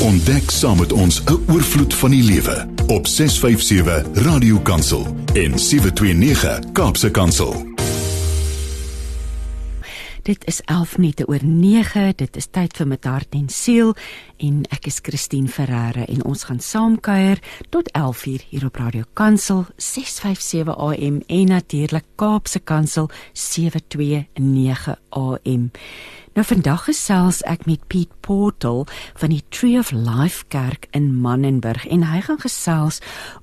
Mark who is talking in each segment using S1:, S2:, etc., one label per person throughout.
S1: Ontdek saam met ons 'n oorvloed van die lewe op 657 Radio Kansel en 729 Kaapse Kansel.
S2: Dit is 11 minute oor 9. Dit is tyd vir met hart en siel en ek is Christine Ferreira en ons gaan saamkuier tot 11:00 hier op Radio Kansel 657 AM en natuurlik Kaapse Kansel 729 AM. Nou vandag gesels ek met Piet Portal van die Tree of Life Kerk in Mannenburg en hy gaan gesels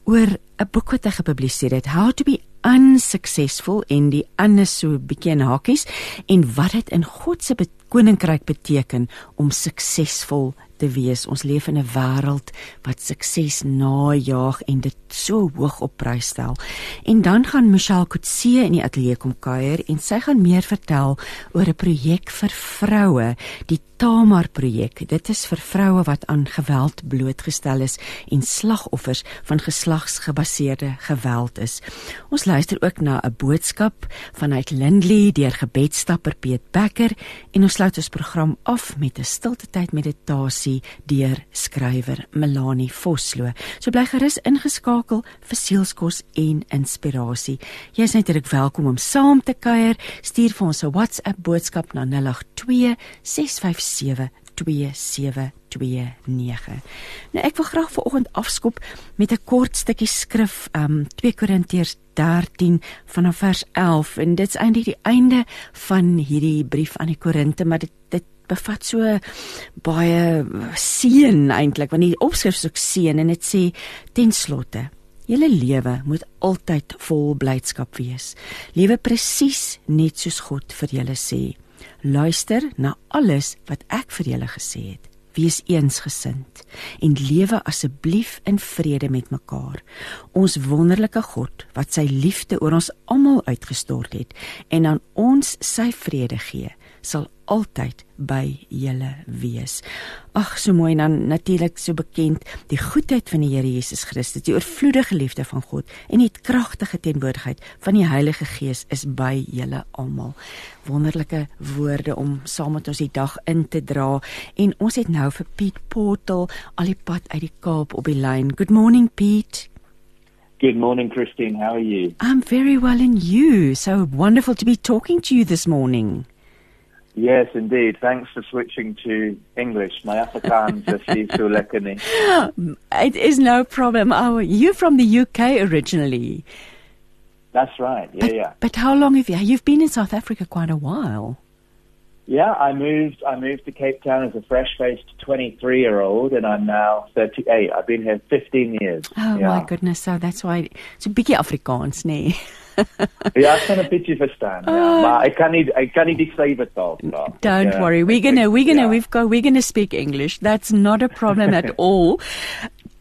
S2: oor 'n boek wat hy gepubliseer het, How to be unsuccessful en die ander so bietjie in hakies en wat dit in God se koninkryk beteken om suksesvol te wees. Ons leef in 'n wêreld wat sukses najag en dit so hoog op prys stel. En dan gaan Michelle Kutse in die ateljee kom kuier en sy gaan meer vertel oor 'n projek vir vroue, die Tamar projek. Dit is vir vroue wat aan geweld blootgestel is en slagoffers van geslagsgebaseerde geweld is. Ons luister ook na 'n boodskap vanuit Lindley deur gebedstapper Piet Becker en ons sluit ons program af met 'n stilte tyd meditasie deur skrywer Melanie Vosloo. So bly gerus ingeskakel vir sielskos en inspirasie. Jy is natuurlik welkom om saam te kuier. Stuur vir ons 'n WhatsApp boodskap na 082 657 2729. Nou ek wil graag vanoggend afskop met 'n kort stukkie skrif, um 2 Korintiërs 13 vanaf vers 11 en dit's eintlik die einde van hierdie brief aan die Korinte, maar dit dit bevat so baie seën eintlik want die opskrif is ook seën en dit sê ten slotte Julle lewe moet altyd vol blydskap wees. Lewe presies net soos God vir julle sê. Luister na alles wat ek vir julle gesê het. Wees eensgesind en lewe asseblief in vrede met mekaar. Ons wonderlike God wat sy liefde oor ons almal uitgestort het en aan ons sy vrede gee, sal altyd by julle wees. Ag, so mooi en dan natuurlik so bekend die goedheid van die Here Jesus Christus, die oorvloedige liefde van God en die kragtige teenwoordigheid van die Heilige Gees is by julle almal. Wonderlike woorde om saam met ons die dag in te dra en ons het nou vir Piet Portal al die pad uit die Kaap op die lyn. Good morning Piet.
S3: Good morning, Christine. How are you?
S2: I'm very well, and you? So wonderful to be talking to you this morning.
S3: Yes, indeed. Thanks for switching to English. My Afrikaans is so
S2: It is no problem. Oh, you're from the UK originally.
S3: That's right. Yeah,
S2: but,
S3: yeah.
S2: But how long have you? You've been in South Africa quite a while.
S3: Yeah, I moved. I moved to Cape Town as a fresh-faced 23-year-old, and I'm now 38. I've been here 15 years.
S2: Oh yeah. my goodness! So that's why it's a biggie Afrikaans, nee.
S3: ja, ek kan 'n bietjie verstaan. Ja, uh, maar ek kan nie ek kan nie die skrywe taal
S2: praat. Don't ja, worry. We're going to we're going to yeah. we've got we're going to speak English. That's not a problem at all.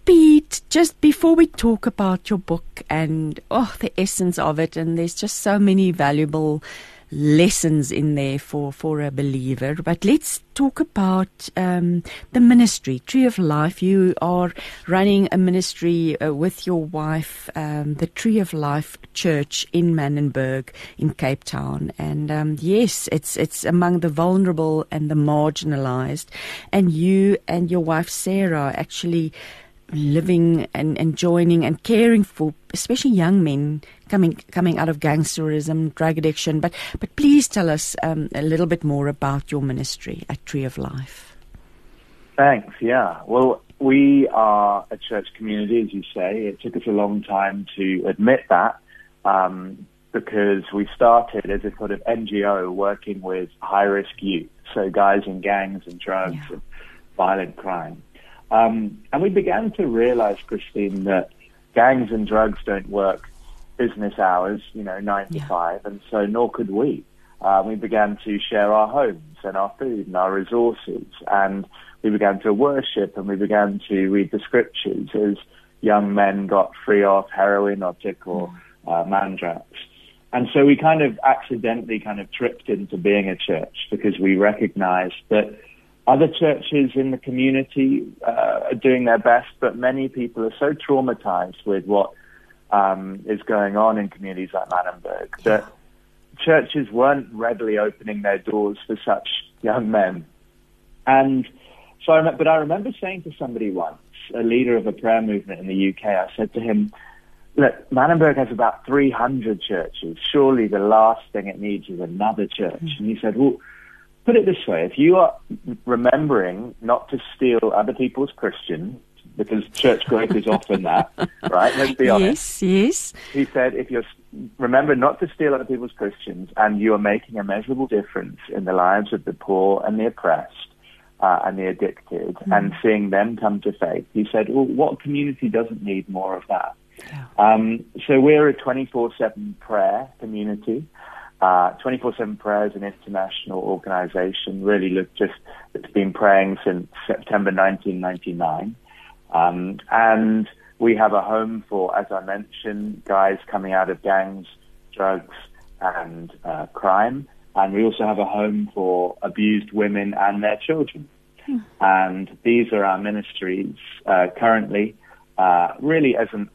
S2: Pete, just before we talk about your book and oh the essence of it and there's just so many valuable lessons in there for, for a believer. But let's talk about um, the ministry, Tree of Life. You are running a ministry uh, with your wife, um, the Tree of Life Church in Manenberg in Cape Town. And um, yes, it's it's among the vulnerable and the marginalized. And you and your wife Sarah actually living and, and joining and caring for especially young men coming coming out of gangsterism, drug addiction. But but please tell us um, a little bit more about your ministry at Tree of Life.
S3: Thanks. Yeah. Well, we are a church community, as you say. It took us a long time to admit that. Um, because we started as a sort of NGO working with high risk youth, so guys in gangs and drugs yeah. and violent crime. Um, and we began to realize, Christine, that gangs and drugs don't work business hours, you know, nine to five, and so nor could we. Uh, we began to share our homes and our food and our resources, and we began to worship and we began to read the scriptures as young men got free off heroin or tick or mm. uh, mandrax. And so we kind of accidentally kind of tripped into being a church because we recognized that other churches in the community uh, are doing their best, but many people are so traumatized with what um, is going on in communities like Manenberg yeah. that churches weren't readily opening their doors for such young men. And So I but I remember saying to somebody once, a leader of a prayer movement in the UK, I said to him, look, Manenberg has about 300 churches. Surely the last thing it needs is another church. Mm. And he said, well, put it this way. If you are remembering not to steal other people's Christians, because church growth is often that, right? Let's be
S2: honest. Yes, yes.
S3: He said, if you're, remember not to steal other people's Christians and you are making a measurable difference in the lives of the poor and the oppressed, uh, and the addicted mm. and seeing them come to faith. He said, well, what community doesn't need more of that? Yeah. Um, so we're a 24-7 prayer community. Uh, 24-7 prayer is an international organization, really look just, it's been praying since September 1999. Um, and we have a home for, as I mentioned, guys coming out of gangs, drugs, and uh, crime. And we also have a home for abused women and their children. Hmm. And these are our ministries uh, currently, uh, really as an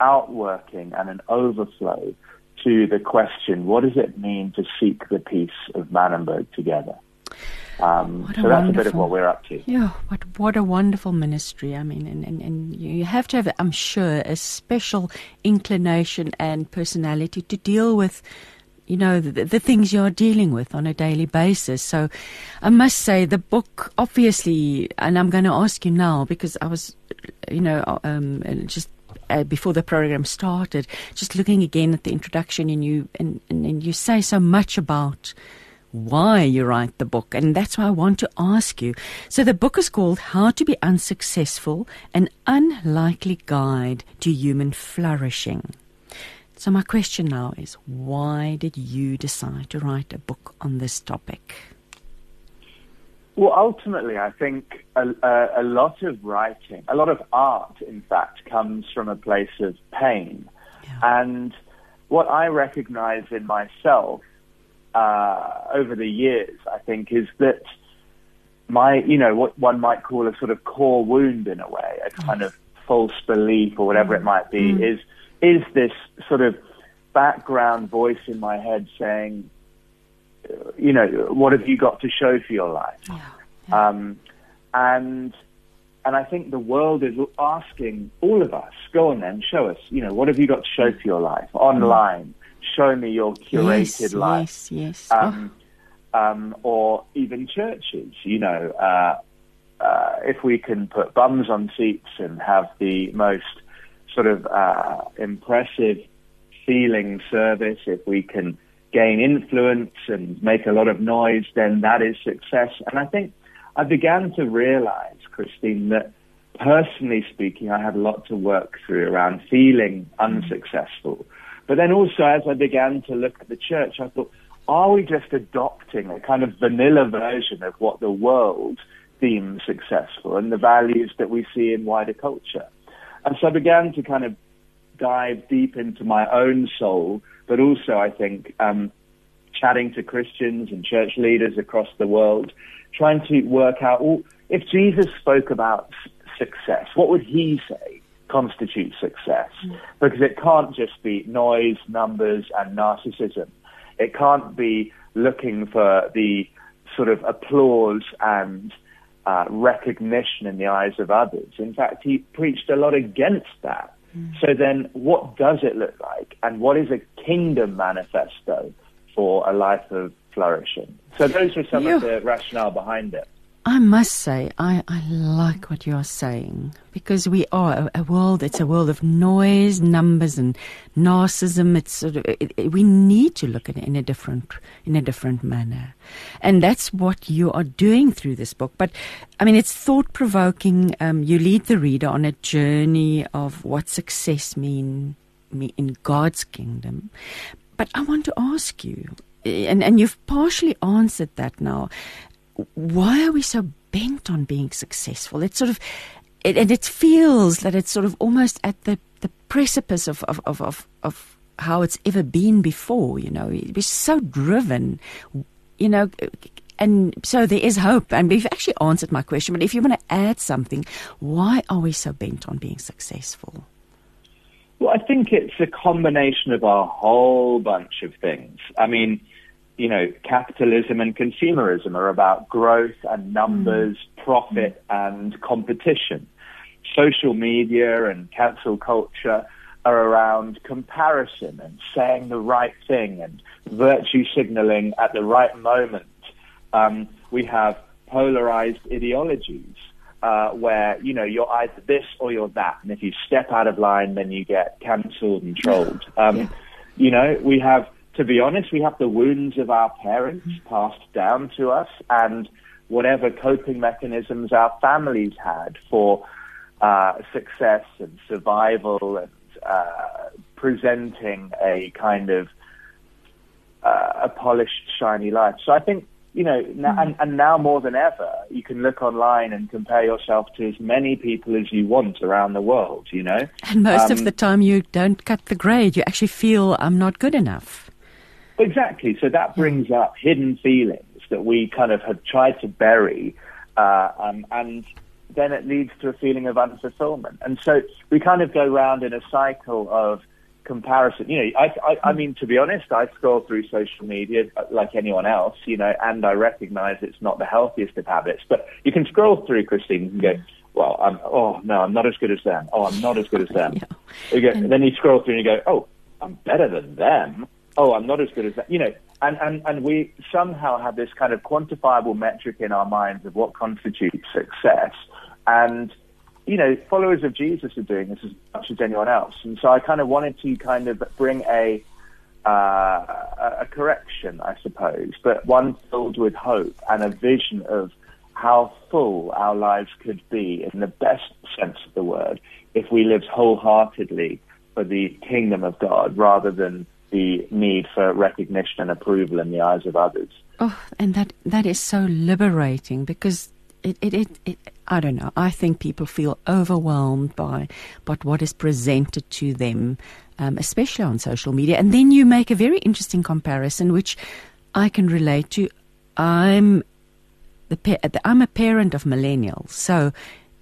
S3: outworking and an overflow to the question, what does it mean to seek the peace of Manenberg together? Um, so that's a bit of what we're up to.
S2: Yeah, what what a wonderful ministry. I mean, and, and, and you have to have, I'm sure, a special inclination and personality to deal with you know, the, the, things you're dealing with on a daily basis. So I must say the book, obviously, and I'm going to ask you now because I was, you know, um, just uh, before the program started, just looking again at the introduction and you, and, and, and you say so much about why you write the book. And that's why I want to ask you. So the book is called How to Be Unsuccessful, an unlikely guide to human flourishing. So, my question now is why did you decide to write a book on this topic?
S3: Well, ultimately, I think a, a, a, lot of writing, a lot of art, in fact, comes from a place of pain. Yeah. And what I recognize in myself uh, over the years, I think, is that my, you know, what one might call a sort of core wound in a way, a kind of false belief or whatever mm. it might be, mm. is is this sort of background voice in my head saying, you know, what have you got to show for your life? Yeah, yeah. Um, and and I think the world is asking all of us, go on then, show us, you know, what have you got to show for your life online? Show me your curated
S2: yes,
S3: life.
S2: Yes, yes.
S3: Um, oh. um, or even churches, you know, uh, uh, if we can put bums on seats and have the most sort of uh, impressive feeling service, if we can gain influence and make a lot of noise, then that is success. And I think I began to realize, Christine, that personally speaking, I had a lot to work through around feeling unsuccessful. But then also, as I began to look at the church, I thought, are we just adopting a kind of vanilla version of what the world deems successful and the values that we see in wider culture? And so I began to kind of dive deep into my own soul, but also I think um, chatting to Christians and church leaders across the world, trying to work out well, if Jesus spoke about success, what would he say constitutes success? Mm. Because it can't just be noise, numbers, and narcissism. It can't be looking for the sort of applause and uh, recognition in the eyes of others. In fact, he preached a lot against that. Mm. So then, what does it look like? And what is a kingdom manifesto for a life of flourishing? So those were some of the rationale behind it.
S2: I must say, I, I like what you're saying because we are a, a, world. It's a world of noise, numbers, and narcissism. It's sort of it, it, we need to look at it in a different in a different manner, and that's what you are doing through this book. But I mean, it's thought provoking. Um, you lead the reader on a journey of what success mean, mean in God's kingdom. But I want to ask you, and and you've partially answered that now why are we so bent on being successful? It's sort of, it, and it feels that it's sort of almost at the, the precipice of, of, of, of, of how it's ever been before, you know. We're so driven, you know, and so there is hope. And we've actually answered my question, but if you want to add something, why are we so bent on being successful?
S3: Well, I think it's a combination of a whole bunch of things. I mean, you know, capitalism and consumerism are about growth and numbers, mm. profit mm. and competition. Social media and cancel culture are around comparison and saying the right thing and virtue signaling at the right moment. Um, we have polarized ideologies uh, where you know you're either this or you're that, and if you step out of line, then you get cancelled and trolled. Um, yeah. You know, we have, to be honest, we have the wounds of our parents passed down to us, and whatever coping mechanisms our families had for uh, success and survival and uh, presenting a kind of uh, a polished, shiny life. So I think you know, now, mm. and, and now more than ever, you can look online and compare yourself to as many people as you want around the world, you know.
S2: And most um, of the time, you don't cut the grade. You actually feel I'm not good enough.
S3: Exactly. So that brings up hidden feelings that we kind of have tried to bury, uh, um, and then it leads to a feeling of unfulfillment. And so we kind of go round in a cycle of comparison. You know, I, I, I mean, to be honest, I scroll through social media like anyone else, you know, and I recognize it's not the healthiest of habits. But you can scroll through, Christine, and go, well, I'm, oh, no, I'm not as good as them. Oh, I'm not as good as them. yeah. you go, and then you scroll through and you go, oh, I'm better than them. Oh, I'm not as good as that. You know, and, and, and we somehow have this kind of quantifiable metric in our minds of what constitutes success. And you know, followers of Jesus are doing this as much as anyone else. And so I kind of wanted to kind of bring a, uh, a correction, I suppose, but one filled with hope and a vision of how full our lives could be in the best sense of the word if we lived wholeheartedly for the kingdom of God rather than the need for recognition and approval in the eyes of others.
S2: Oh, and that that is so liberating because it, it, it, it, I don't know. I think people feel overwhelmed by, by what is presented to them, um, especially on social media. And then you make a very interesting comparison, which I can relate to. I'm the I'm a parent of millennials, so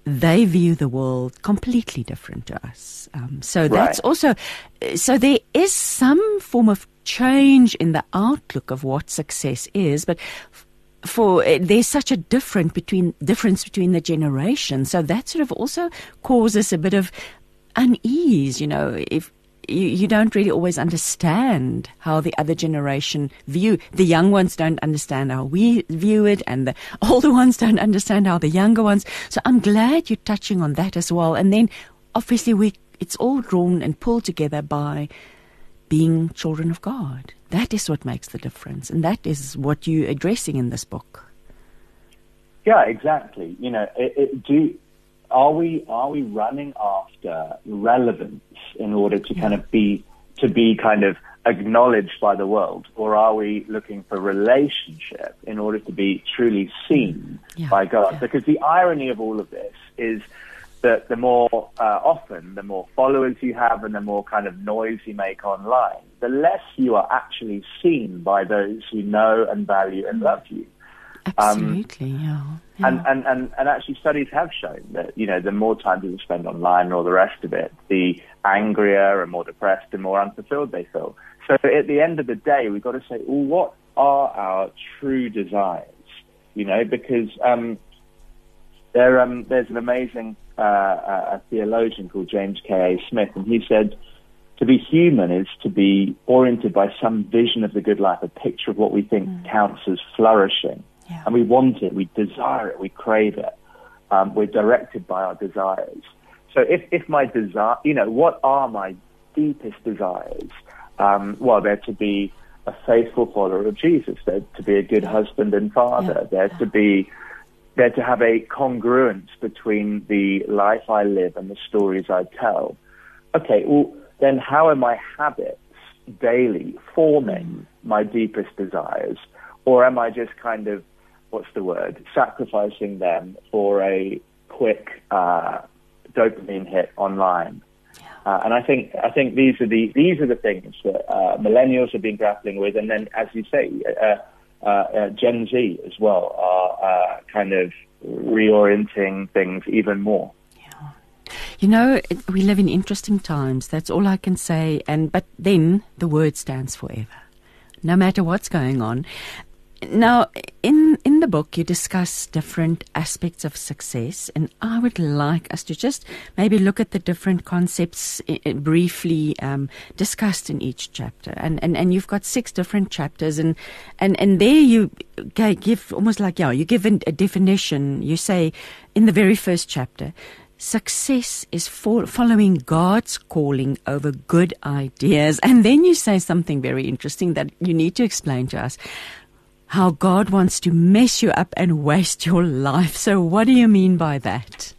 S2: they view the world completely different to us. Um, so right. that's also so there is some form of change in the outlook of what success is, but for uh, there's such a different between difference between the generations, so that sort of also causes a bit of unease. You know, if you, you don't really always understand how the other generation view. The young ones don't understand how we view it, and the older ones don't understand how the younger ones. So I'm glad you're touching on that as well. And then, obviously, we it's all drawn and pulled together by being children of God. That is what makes the difference, and that is what you're addressing in this book.
S3: Yeah, exactly. You know, it, it, do are we are we running after relevance in order to kind of be to be kind of acknowledged by the world, or are we looking for relationship in order to be truly seen yeah. by God? Yeah. Because the irony of all of this is that the more uh, often, the more followers you have and the more kind of noise you make online, the less you are actually seen by those who know and value and love you.
S2: Absolutely, um, yeah. yeah.
S3: And, and, and, and actually studies have shown that, you know, the more time people spend online and all the rest of it, the angrier and more depressed and more unfulfilled they feel. So at the end of the day, we've got to say, well, what are our true desires? You know, because um, there, um, there's an amazing uh, a theologian called James K.A. Smith, and he said, to be human is to be oriented by some vision of the good life, a picture of what we think mm. counts as flourishing. Yeah. And we want it, we desire it, we crave it. Um, we're directed by our desires. So if, if my desire, you know, what are my deepest desires? Um, well, they're to be a faithful follower of Jesus. They're to be a good husband and father. Yeah. They're to be they're to have a congruence between the life I live and the stories I tell. Okay, well, then how are my habits daily forming my deepest desires? Or am I just kind of, what's the word, sacrificing them for a quick uh, dopamine hit online? Uh, and I think I think these are the these are the things that uh, millennials have been grappling with, and then, as you say, uh, uh, uh, Gen Z as well are uh, kind of reorienting things even more.
S2: Yeah. You know, we live in interesting times. That's all I can say. And but then the word stands forever. no matter what's going on. Now, in in the book, you discuss different aspects of success, and I would like us to just maybe look at the different concepts briefly um, discussed in each chapter. And, and and you've got six different chapters, and and and there you give almost like yeah, you give a definition. You say in the very first chapter. Success is following God's calling over good ideas. And then you say something very interesting that you need to explain to us how God wants to mess you up and waste your life. So, what do you mean by that?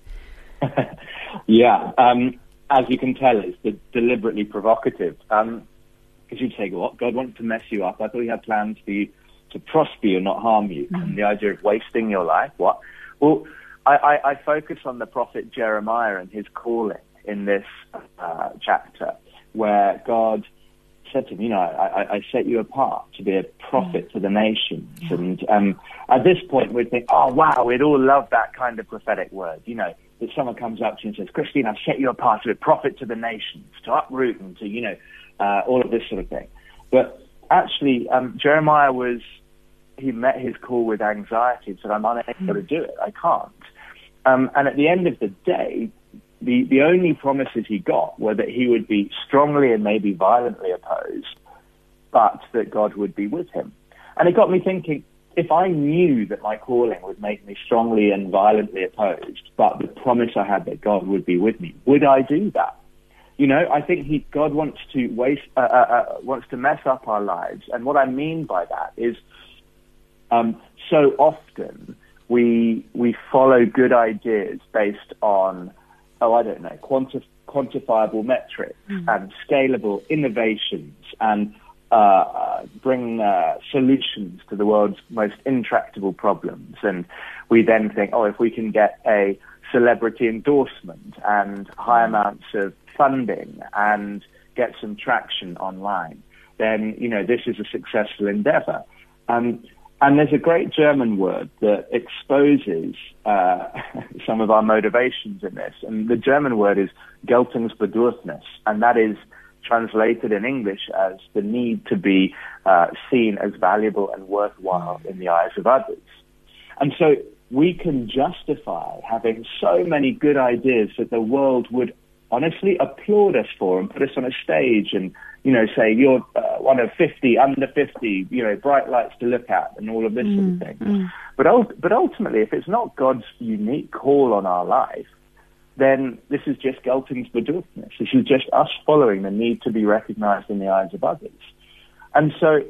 S3: yeah, um, as you can tell, it's de- deliberately provocative. Because um, you'd say, what? God wants to mess you up. I thought he had plans for you to prosper you, not harm you. Mm. And the idea of wasting your life, what? Well, I, I, I focus on the prophet Jeremiah and his calling in this uh, chapter, where God said to him, you know, I, I set you apart to be a prophet mm. to the nations. And um, at this point, we'd think, oh, wow, we'd all love that kind of prophetic word. You know, that someone comes up to you and says, Christine, I've set you apart to be a prophet to the nations, to uproot and to, you know, uh, all of this sort of thing. But actually, um, Jeremiah was, he met his call with anxiety and said, I'm unable mm. to do it. I can't. Um, and at the end of the day, the, the only promises he got were that he would be strongly and maybe violently opposed, but that God would be with him. And it got me thinking, if I knew that my calling would make me strongly and violently opposed, but the promise I had that God would be with me, would I do that? You know, I think he, God wants to waste, uh, uh, uh, wants to mess up our lives. And what I mean by that is, um, so often we, we follow good ideas based on oh, I don't know, quanti- quantifiable metrics mm. and scalable innovations and uh, bring uh, solutions to the world's most intractable problems. And we then think, oh, if we can get a celebrity endorsement and high hmm. amounts of funding and get some traction online, then, you know, this is a successful endeavor. Um, and there's a great German word that exposes uh, some of our motivations in this. And the German word is Geltungsbedürfnis. And that is translated in English as the need to be uh, seen as valuable and worthwhile in the eyes of others. And so we can justify having so many good ideas that the world would honestly applaud us for and put us on a stage and you know, say you're uh, one of 50, under 50, you know, bright lights to look at and all of this mm, sort of mm, thing. Mm. But, ul- but ultimately, if it's not God's unique call on our life, then this is just Geltungsbedürfnis. This is just us following the need to be recognized in the eyes of others. And so,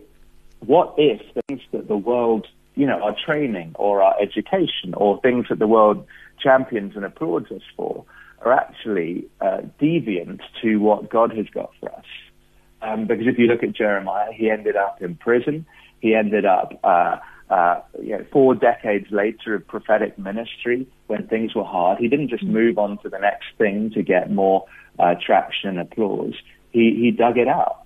S3: what if things that the world, you know, our training or our education or things that the world champions and applauds us for are actually uh, deviant to what God has got for us? Um, because if you look at Jeremiah, he ended up in prison. He ended up uh, uh, you know, four decades later of prophetic ministry when things were hard. He didn't just move on to the next thing to get more uh, traction and applause. He, he dug it out.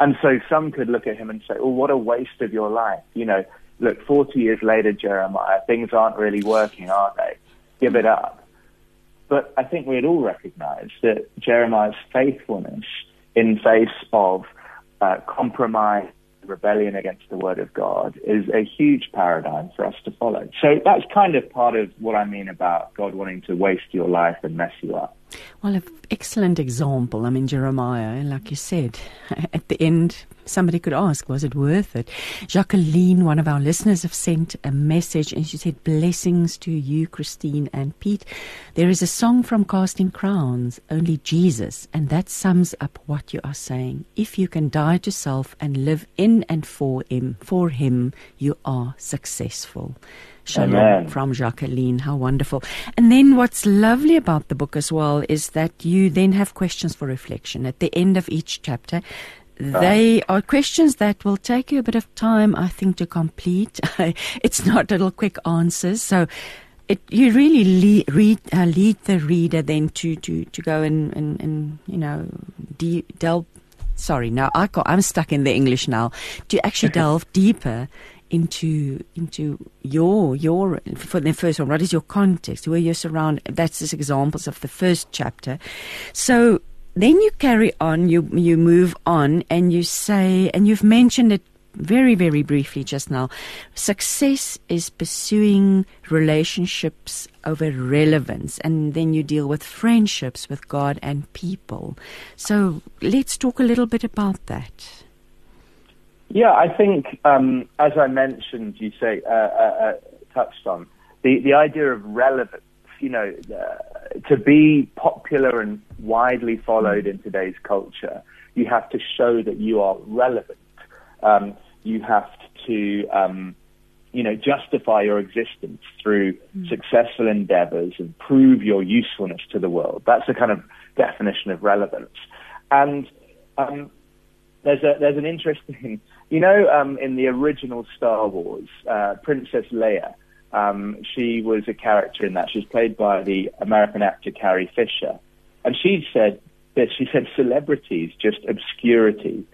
S3: And so some could look at him and say, oh, what a waste of your life. You know, look, 40 years later, Jeremiah, things aren't really working, are they? Give it up. But I think we'd all recognize that Jeremiah's faithfulness in face of uh, compromise, rebellion against the word of God is a huge paradigm for us to follow. So that's kind of part of what I mean about God wanting to waste your life and mess you up.
S2: Well, an excellent example. I mean, Jeremiah, like you said, at the end, somebody could ask, was it worth it? Jacqueline, one of our listeners, have sent a message and she said, Blessings to you, Christine and Pete. There is a song from Casting Crowns, Only Jesus, and that sums up what you are saying. If you can die to self and live in and for Him, for Him, you are successful. Shalom Amen. from Jacqueline. How wonderful. And then what's lovely about the book as well is that you then have questions for reflection at the end of each chapter. They are questions that will take you a bit of time, I think, to complete. it's not little quick answers. So it, you really lead, read, uh, lead the reader then to, to, to go and, and, and you know, de- delve. Sorry, now I I'm stuck in the English now. To actually delve deeper into into your your for the first one. What is your context? Where you're surrounded? That's just examples of the first chapter. So then you carry on. You you move on, and you say, and you've mentioned it very, very briefly just now. Success is pursuing relationships over relevance, and then you deal with friendships with God and people. So let's talk a little bit about that.
S3: Yeah, I think, um, as I mentioned, you say, uh, uh, uh, touched on, the, the idea of relevance, you know, uh, to be popular and widely followed in today's culture, you have to show that you are relevant. Um, you have to, um, you know, justify your existence through mm. successful endeavors and prove your usefulness to the world. That's the kind of definition of relevance. And um, there's a there's an interesting, you know, um, in the original Star Wars, uh, Princess Leia. Um, she was a character in that. She's played by the American actor Carrie Fisher, and she said that she said celebrities just obscurity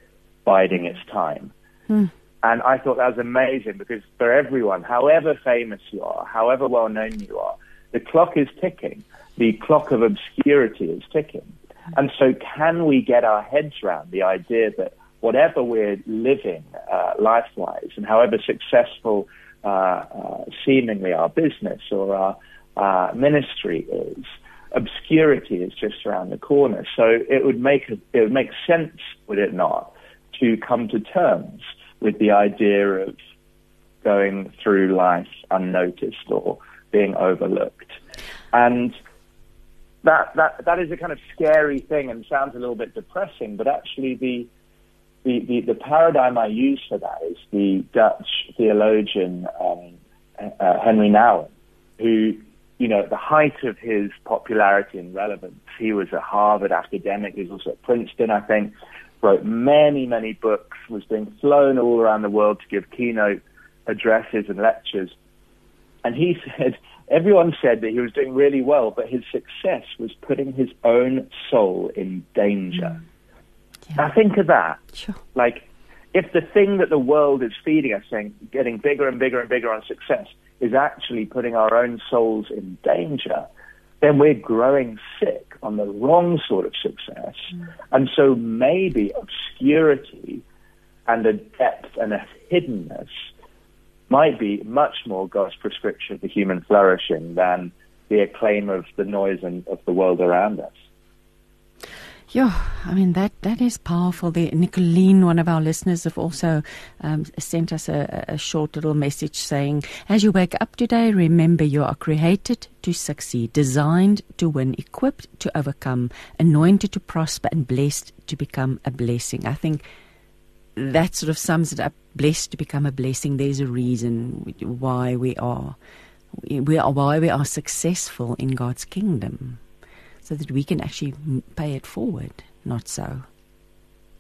S3: biding its time. Hmm. And I thought that was amazing because for everyone, however famous you are, however well known you are, the clock is ticking. The clock of obscurity is ticking. And so, can we get our heads around the idea that whatever we're living uh, life wise and however successful uh, uh, seemingly our business or our uh, ministry is, obscurity is just around the corner. So it would make it would make sense, would it not, to come to terms with the idea of going through life unnoticed or being overlooked. And that, that, that is a kind of scary thing and sounds a little bit depressing, but actually the, the, the, the paradigm I use for that is the Dutch theologian um, uh, Henri Nouwen, who, you know, at the height of his popularity and relevance, he was a Harvard academic, he was also at Princeton, I think, wrote many, many books, was being flown all around the world to give keynote addresses and lectures. And he said, everyone said that he was doing really well, but his success was putting his own soul in danger. Yeah. Now think of that. Sure. Like, if the thing that the world is feeding us, saying getting bigger and bigger and bigger on success, is actually putting our own souls in danger, then we're growing sick on the wrong sort of success. Mm. And so maybe obscurity and a depth and a hiddenness might be much more God's prescription for human flourishing than the acclaim of the noise and of the world around us.
S2: Yeah, I mean that that is powerful. The Nicolene, one of our listeners, have also um, sent us a, a, short little message saying, "As you wake up today, remember you are created to succeed, designed to win, equipped to overcome, anointed to prosper, and blessed to become a blessing." I think that sort of sums it up. Blessed to become a blessing. There's a reason why we are, we are why we are successful in God's kingdom so that we can actually pay it forward, not so.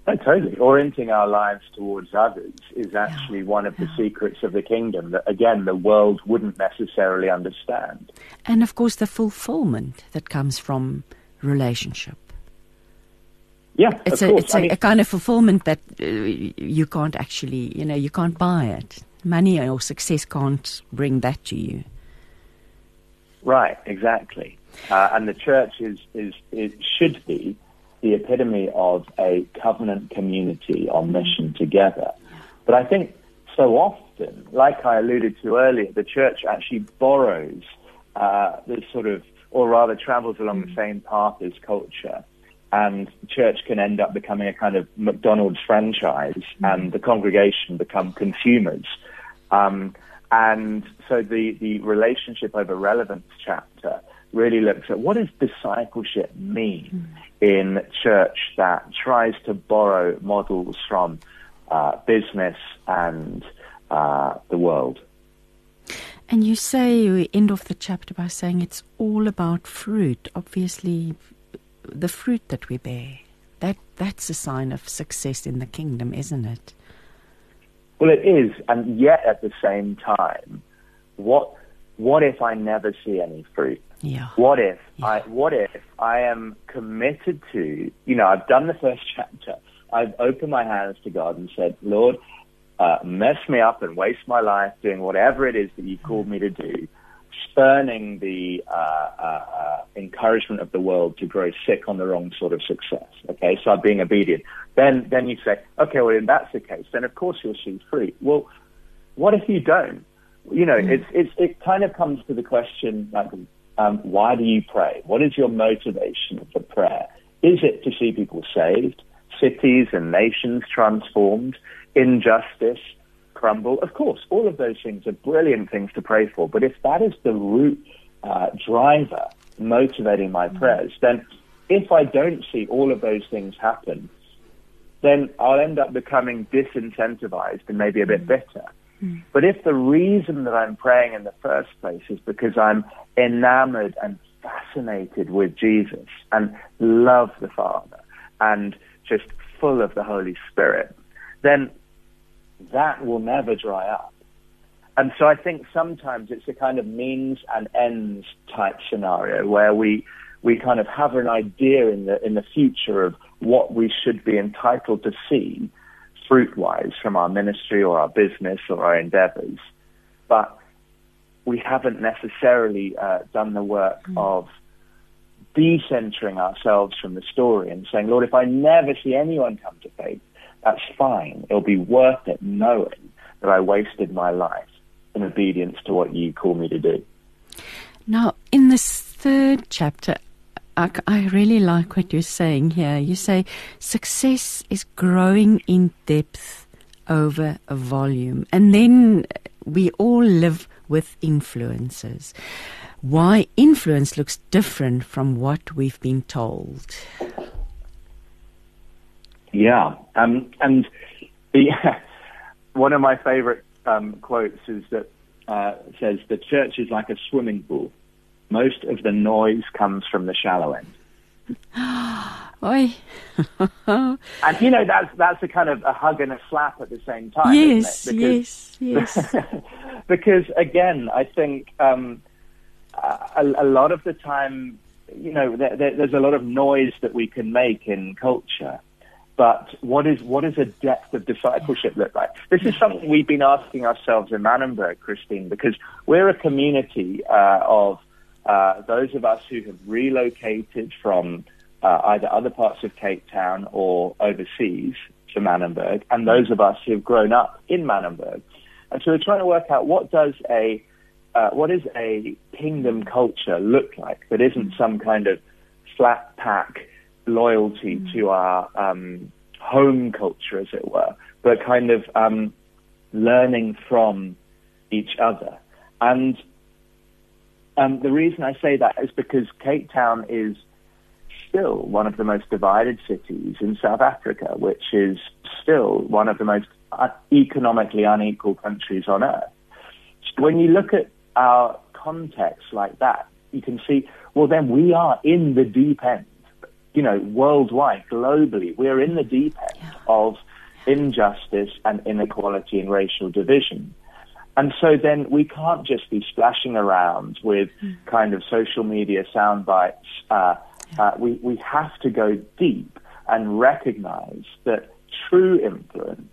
S3: Oh, totally. Orienting our lives towards others is actually yeah. one of the yeah. secrets of the kingdom that, again, the world wouldn't necessarily understand.
S2: And of course, the fulfillment that comes from relationship.
S3: Yeah,
S2: it's a it's a, mean, a, kind of fulfillment that uh, you can't actually, you know, you can't buy it. Money or success can't bring that to you.
S3: Right, exactly. Uh, and the church is, is, it should be the epitome of a covenant community on mission together. But I think so often, like I alluded to earlier, the church actually borrows uh, this sort of, or rather travels along the same path as culture. And church can end up becoming a kind of McDonald's franchise, and the congregation become consumers. Um, and so the, the relationship over relevance chapter really looks at what does discipleship mean mm. in church that tries to borrow models from uh, business and uh, the world.
S2: And you say you end off the chapter by saying it's all about fruit. Obviously, the fruit that we bear. That that's a sign of success in the kingdom, isn't it?
S3: Well, it is, and yet at the same time, what what if I never see any fruit?
S2: Yeah.
S3: What if yeah. I what if I am committed to you know, I've done the first chapter. I've opened my hands to God and said, Lord, uh, mess me up and waste my life doing whatever it is that you called me to do, spurning the uh, uh, uh encouragement of the world to grow sick on the wrong sort of success. Okay, so I'm being obedient. Then, then you say, okay, well, if that's the case, then of course you'll see fruit. Well, what if you don't? You know, mm. it's, it's, it kind of comes to the question, like, um, why do you pray? What is your motivation for prayer? Is it to see people saved, cities and nations transformed, injustice crumble? Of course, all of those things are brilliant things to pray for. But if that is the root uh, driver motivating my mm. prayers, then if I don't see all of those things happen, then I'll end up becoming disincentivized and maybe a bit mm. bitter. Mm. But if the reason that I'm praying in the first place is because I'm enamored and fascinated with Jesus and love the Father and just full of the Holy Spirit, then that will never dry up. And so I think sometimes it's a kind of means and ends type scenario where we we kind of have an idea in the in the future of what we should be entitled to see fruit wise from our ministry or our business or our endeavors. But we haven't necessarily uh, done the work mm. of decentering ourselves from the story and saying, Lord, if I never see anyone come to faith, that's fine. It'll be worth it knowing that I wasted my life in obedience to what you call me to do.
S2: Now, in this third chapter, I, I really like what you're saying here. You say success is growing in depth over a volume. And then we all live with influences. Why influence looks different from what we've been told.
S3: Yeah, um, and one of my favorite um, quotes is that uh, says the church is like a swimming pool. Most of the noise comes from the shallow end.
S2: Oi.
S3: and you know that's that's a kind of a hug and a slap at the same time.
S2: Yes, because, yes, yes.
S3: because again, I think um, a, a, lot of the time, you know, there, there, there's a lot of noise that we can make in culture. But what is what is a depth of discipleship look like? This is something we've been asking ourselves in Manenberg, Christine, because we're a community uh, of uh, those of us who have relocated from uh, either other parts of Cape Town or overseas to Manenberg, and those of us who have grown up in Manenberg. And so we're trying to work out what does a uh, what is a kingdom culture look like that isn't some kind of flat pack loyalty mm. to our um, home culture, as it were, but kind of um, learning from each other. And um, the reason I say that is because Cape Town is still one of the most divided cities in South Africa, which is still one of the most economically unequal countries on earth. When you look at our context like that, you can see, well, then we are in the deep end. You know, worldwide, globally, we're in the deep end yeah. of injustice and inequality and racial division. And so then we can't just be splashing around with mm. kind of social media sound bites. Uh, uh, we, we have to go deep and recognize that true influence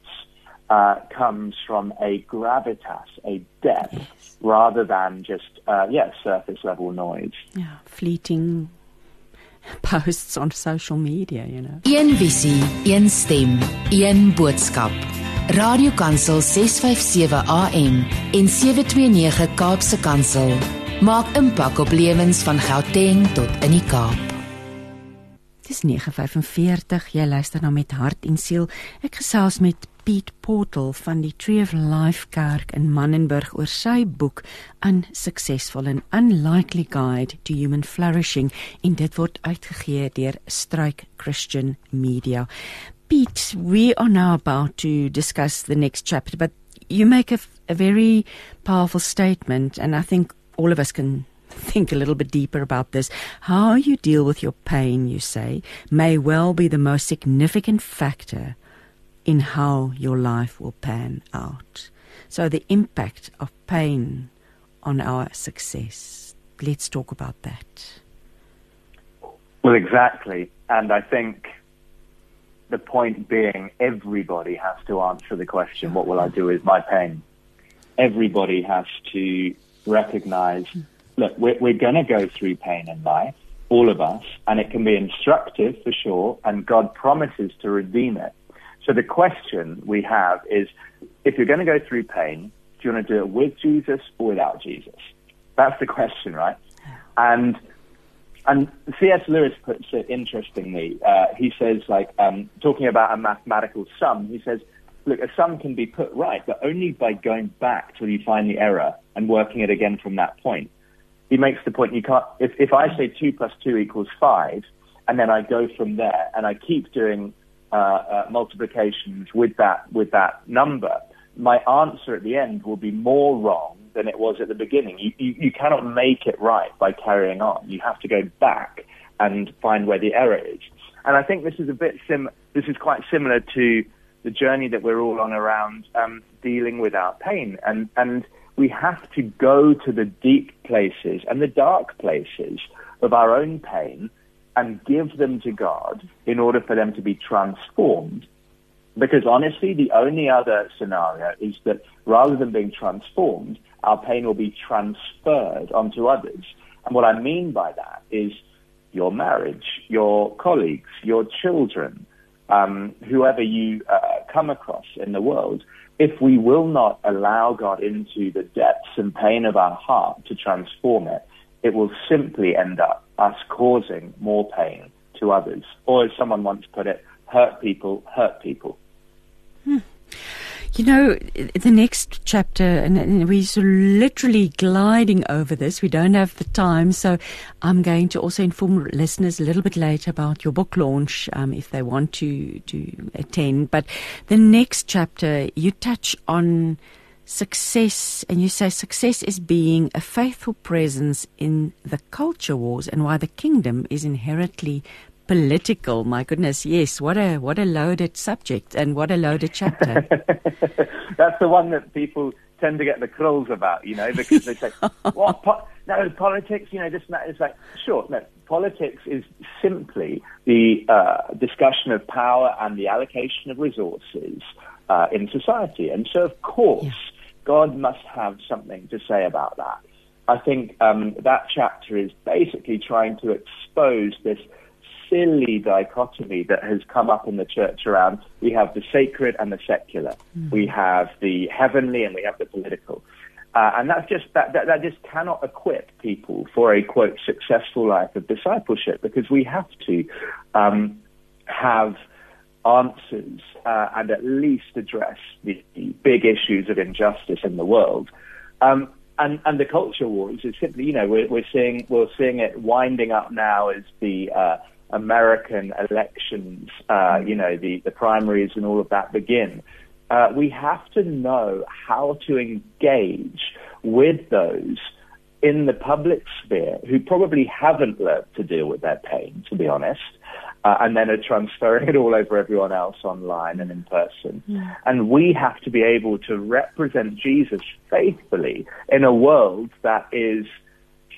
S3: uh, comes from a gravitas, a depth, yes. rather than just, uh, yeah, surface level noise.
S2: Yeah, fleeting posts on social media, you know.
S4: Een visie, een stem, een boodskap. Radiokansel 657 AM en 729 Kaapse Kansel maak impak op lewens van Gauteng tot in die Kaap.
S2: Dis 9:45. Jy luister nou met hart en siel. Ek gesels met Piet Portal van die Tree of Life Kerk in Manenberg oor sy boek Unsuccessful and Unlikely Guide to Human Flourishing en dit word uitgegee deur Strike Christian Media. Pete, we are now about to discuss the next chapter, but you make a, a very powerful statement, and I think all of us can think a little bit deeper about this. How you deal with your pain, you say, may well be the most significant factor in how your life will pan out. So, the impact of pain on our success. Let's talk about that.
S3: Well, exactly. And I think the point being, everybody has to answer the question, what will I do with my pain? Everybody has to recognize, look, we're, we're going to go through pain in life. all of us, and it can be instructive for sure, and God promises to redeem it. So the question we have is, if you're going to go through pain, do you want to do it with Jesus or without Jesus? That's the question, right? And and C.S. Lewis puts it interestingly. Uh, he says, like, um, talking about a mathematical sum, he says, look, a sum can be put right, but only by going back till you find the error and working it again from that point. He makes the point you can't, if, if I say 2 plus 2 equals 5, and then I go from there and I keep doing uh, uh, multiplications with that, with that number, my answer at the end will be more wrong than it was at the beginning. You, you, you cannot make it right by carrying on. You have to go back and find where the error is. And I think this is a bit sim. This is quite similar to the journey that we're all on around um, dealing with our pain, and and we have to go to the deep places and the dark places of our own pain and give them to God in order for them to be transformed because honestly, the only other scenario is that rather than being transformed, our pain will be transferred onto others. And what I mean by that is your marriage, your colleagues, your children, um, whoever you uh, come across in the world, if we will not allow God into the depths and pain of our heart to transform it, it will simply end up us causing more pain to others. Or as someone once put it, hurt people hurt people.
S2: Hmm. You know, the next chapter, and we're sort of literally gliding over this. We don't have the time, so I'm going to also inform listeners a little bit later about your book launch um, if they want to to attend. But the next chapter, you touch on success, and you say success is being a faithful presence in the culture wars, and why the kingdom is inherently political. My goodness, yes. What a what a loaded subject and what a loaded chapter.
S3: That's the one that people tend to get the crawls about, you know, because they say, "What? Po- no, politics. You know, this matter is like sure. No, politics is simply the uh, discussion of power and the allocation of resources uh, in society, and so of course, yeah. God must have something to say about that. I think um, that chapter is basically trying to expose this silly dichotomy that has come up in the church around we have the sacred and the secular, mm. we have the heavenly and we have the political. Uh, and that's just that, that that just cannot equip people for a quote successful life of discipleship because we have to um, have answers uh, and at least address the, the, big issues of injustice in the world. Um, and, and the culture wars is simply, you know, we're, we're seeing we're seeing it winding up now as the uh, American elections, uh, you know, the, the primaries and all of that begin, uh, we have to know how to engage with those in the public sphere who probably haven't learned to deal with their pain, to be honest, uh, and then are transferring it all over everyone else online and in person. Yeah. And we have to be able to represent Jesus faithfully in a world that is –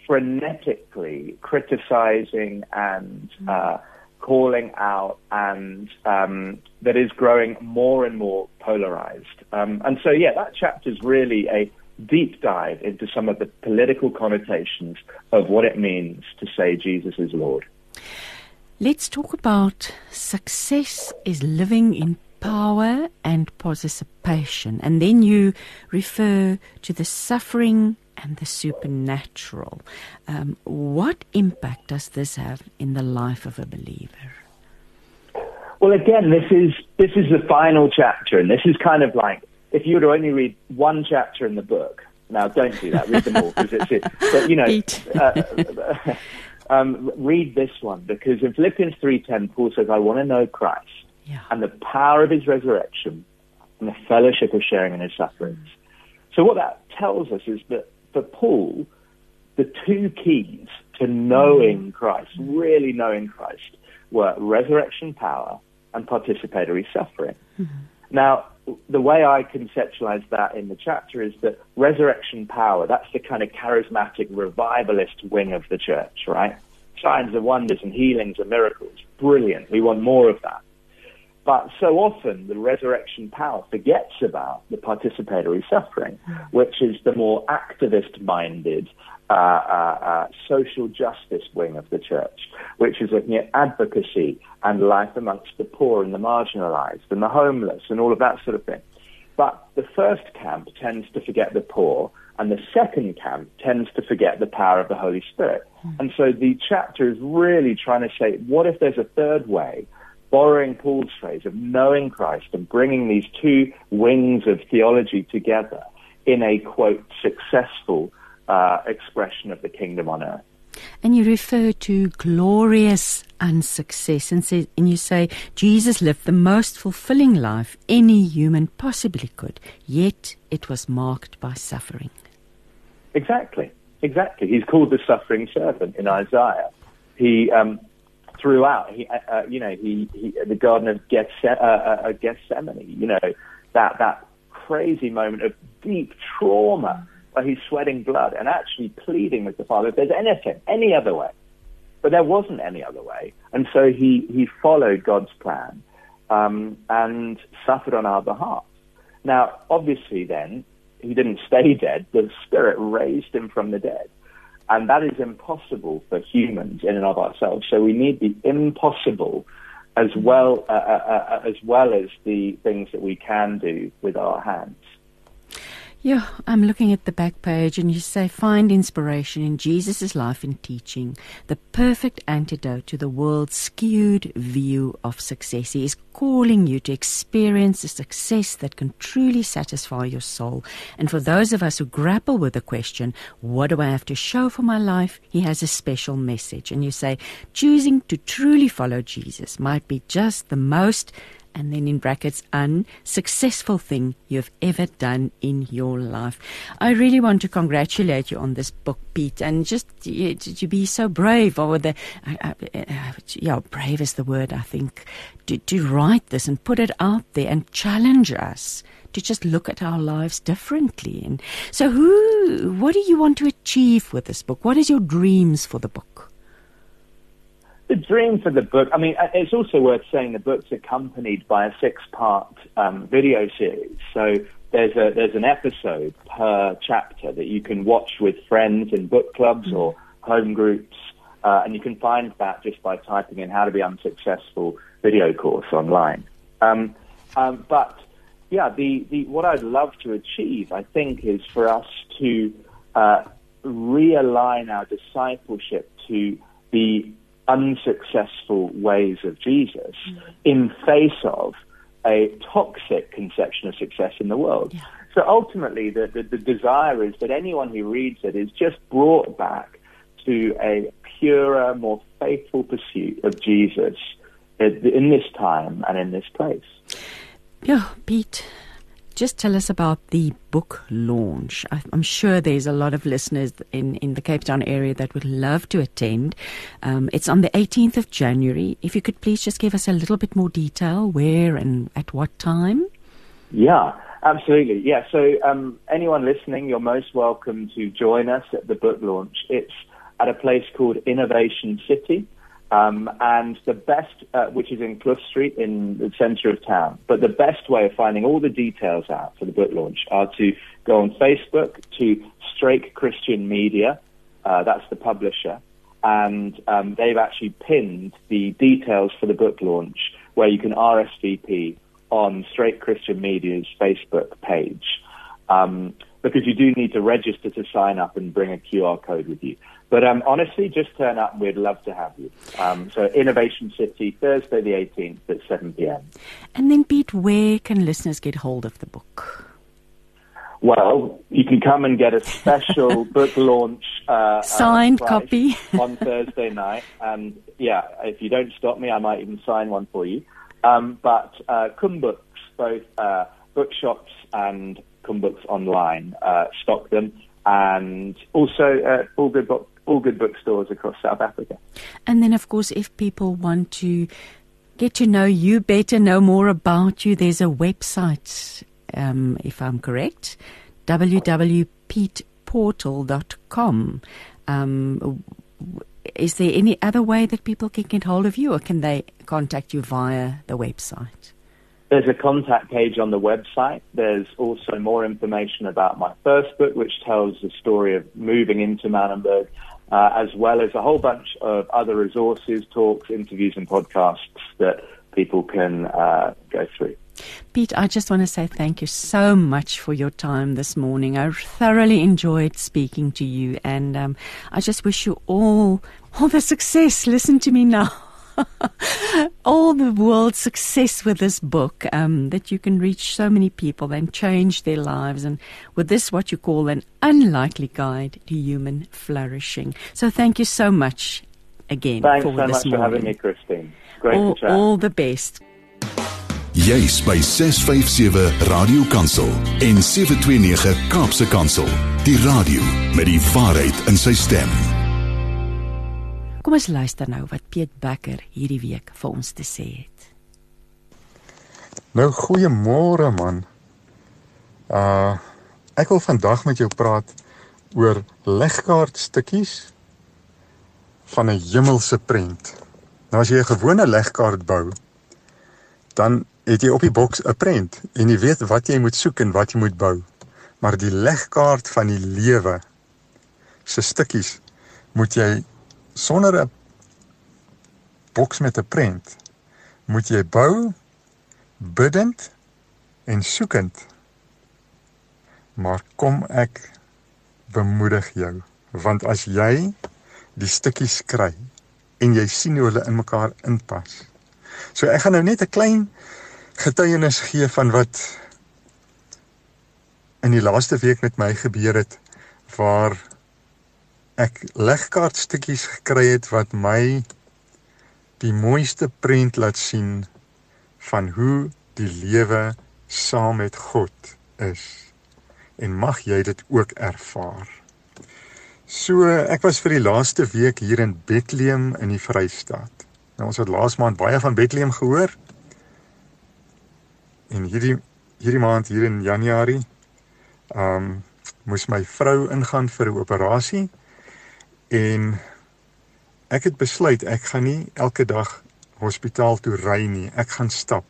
S3: frenetically criticizing and mm. uh, calling out, and um, that is growing more and more polarized. Um, and so, yeah, that chapter is really a deep dive into some of the political connotations of what it means to say Jesus is Lord.
S2: Let's talk about success is living in power and participation. And then you refer to the suffering and the supernatural. Um, what impact does this have in the life of a believer?
S3: Well, again, this is this is the final chapter, and this is kind of like if you were to only read one chapter in the book. Now, don't do that. Read them all because it's it. But you know, uh, um, read this one because in Philippians three ten, Paul says, "I want to know Christ yeah. and the power of His resurrection and the fellowship of sharing in His sufferings." So, what that tells us is that for Paul, the two keys to knowing Christ, really knowing Christ, were resurrection power and participatory suffering. Mm-hmm. Now, the way I conceptualize that in the chapter is that resurrection power, that's the kind of charismatic revivalist wing of the church, right? Signs and wonders and healings and miracles. Brilliant. We want more of that. But so often the resurrection power forgets about the participatory suffering, which is the more activist minded uh, uh, uh, social justice wing of the church, which is looking at advocacy and life amongst the poor and the marginalized and the homeless and all of that sort of thing. But the first camp tends to forget the poor, and the second camp tends to forget the power of the Holy Spirit. And so the chapter is really trying to say, what if there's a third way? Borrowing Paul's phrase of knowing Christ and bringing these two wings of theology together in a quote successful uh, expression of the kingdom on earth.
S2: And you refer to glorious unsuccess and, say, and you say Jesus lived the most fulfilling life any human possibly could, yet it was marked by suffering.
S3: Exactly, exactly. He's called the suffering servant in Isaiah. He um, throughout, he, uh, uh you know, he, he the Garden of Gethse- uh, uh, uh, Gethsemane, you know, that that crazy moment of deep trauma where he's sweating blood and actually pleading with the Father if there's anything, any other way. But there wasn't any other way. And so he, he followed God's plan um, and suffered on our behalf. Now, obviously, then, he didn't stay dead. The Spirit raised him from the dead. And that is impossible for humans in and of ourselves. So we need the impossible as well, uh, uh, uh, as well as the things that we can do with our hands.
S2: Yeah, I'm looking at the back page and you say find inspiration in Jesus' life and teaching, the perfect antidote to the world's skewed view of success. He is calling you to experience a success that can truly satisfy your soul. And for those of us who grapple with the question, what do I have to show for my life? He has a special message. And you say, choosing to truly follow Jesus might be just the most and then in brackets unsuccessful thing you've ever done in your life. I really want to congratulate you on this book, Pete, and just to, be so brave over the uh, uh, yeah, brave is the word I think to, to write this and put it out there and challenge us to just look at our lives differently. And so, who, what do you want to achieve with this book? What is your dreams for the book?
S3: The dream for the book, I mean, uh, it's also worth saying the book's accompanied by a six-part um, video series. So there's a there's an episode per chapter that you can watch with friends in book clubs or home groups, uh, and you can find that just by typing in "how to be unsuccessful" video course online. Um, um, but yeah, the, the what I'd love to achieve, I think, is for us to uh, realign our discipleship to the unsuccessful ways of Jesus mm. in face of a toxic conception of success in the world. Yeah. So ultimately, the, the, the desire is that anyone who reads it is just brought back to a purer, more faithful pursuit of Jesus in this time and in this place.
S2: Yeah, Pete, just tell us about the book launch. I'm sure there's a lot of listeners in, in the Cape Town area that would love to attend. Um, it's on the 18th of January. If you could please just give us a little bit more detail, where and at what time?
S3: Yeah, absolutely. Yeah, so um, anyone listening, you're most welcome to join us at the book launch. It's at a place called Innovation City. Um, and the best, uh, which is in Clough Street in the centre of town. But the best way of finding all the details out for the book launch are to go on Facebook to Strake Christian Media. Uh, that's the publisher. And um, they've actually pinned the details for the book launch where you can RSVP on Strake Christian Media's Facebook page. Um, because you do need to register to sign up and bring a QR code with you. But um, honestly, just turn up. And we'd love to have you. Um, so Innovation City, Thursday the 18th at 7 p.m.
S2: And then, Pete, where can listeners get hold of the book?
S3: Well, you can come and get a special book launch uh,
S2: uh signed uh, copy
S3: on Thursday night. And yeah, if you don't stop me, I might even sign one for you. Um, but uh, Books, both uh, bookshops and Books online, uh, stock them, and also uh, all good book all good bookstores across South Africa.
S2: And then, of course, if people want to get to know you better, know more about you, there's a website, um, if I'm correct, www.peteportal.com. Um, is there any other way that people can get hold of you, or can they contact you via the website?
S3: There's a contact page on the website. There's also more information about my first book, which tells the story of moving into Manenberg, uh, as well as a whole bunch of other resources, talks, interviews, and podcasts that people can uh, go through.
S2: Pete, I just want to say thank you so much for your time this morning. I thoroughly enjoyed speaking to you, and um, I just wish you all all the success. Listen to me now. all the world's success with this book, um, that you can reach so many people and change their lives, and with this, what you call an unlikely guide to human flourishing. So, thank you so much again
S3: Thanks
S2: for
S3: so
S2: this
S3: much
S2: morning.
S3: for having me, Christine. Great
S2: all,
S3: to chat.
S2: all the best.
S1: Jy's by 657 Radio Kansel en 729 Kaapse Kansel. Die radio met die waarheid in sy stem.
S2: Kom ons luister nou wat Piet Becker hierdie week vir ons te sê het.
S5: Nou goeiemôre man. Uh ek wil vandag met jou praat oor legkaart stukkies van 'n hemelse prent. Nou as jy 'n gewone legkaart bou, dan het jy op die boks 'n prent en jy weet wat jy moet soek en wat jy moet bou. Maar die legkaart van die lewe se stukkies moet jy sonder 'n boks met 'n prent moet jy bou biddend en soekend. Maar kom ek bemoedig jou, want as jy die stukkies kry en jy sien hoe hulle in mekaar inpas. So ek gaan nou net 'n klein getuienis gee van wat in die laaste week met my gebeur het waar ek legkaartstukkies gekry het wat my die mooiste prent laat sien van hoe die lewe saam met God is. En mag jy dit ook ervaar. So, ek was vir die laaste week hier in Bethlehem in die Vrystaat. Nou ons het laas maand baie van Bethlehem gehoor. En hierdie hierdie maand hier in Januarie, ehm um, moes my vrou ingaan vir 'n operasie en ek het besluit ek gaan nie elke dag hospitaal toe ry nie. Ek gaan stap.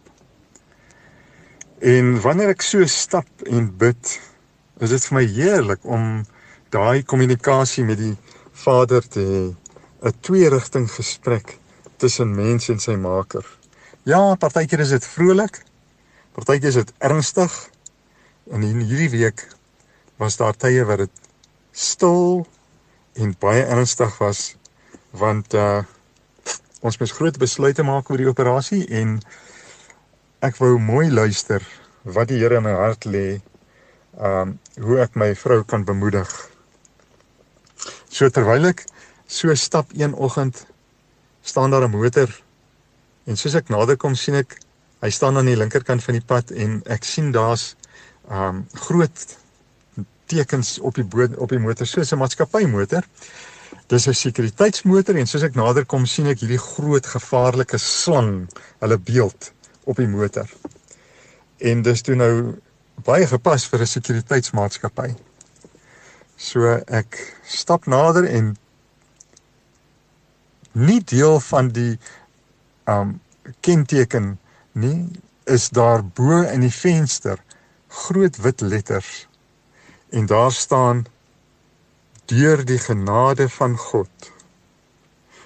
S5: En wanneer ek so stap en bid, is dit vir my heerlik om daai kommunikasie met die Vader te hê, 'n twee-rigting gesprek tussen mens en sy Maker. Ja, partykeer is dit vrolik, partykeer is dit ernstig. En in hierdie week was daar tye wat dit stil en baie ernstig was want uh ons moes groot besluite maak oor die operasie en ek wou mooi luister wat die Here in my hart lê um hoe ek my vrou kan bemoedig. So terwyl ek so stap een oggend staan daar 'n motor en soos ek nader kom sien ek hy staan aan die linkerkant van die pad en ek sien daar's um groot tekens op die boot op die motor soos 'n maatskappy motor. Dis 'n sekuriteitsmotor en soos ek nader kom sien ek hierdie groot gevaarlike slang, hulle beeld op die motor. En dis toe nou baie gepas vir 'n sekuriteitsmaatskappy. So ek stap nader en nie deel van die um kenteken nie is daar bo in die venster groot wit letters en daar staan deur die genade van God.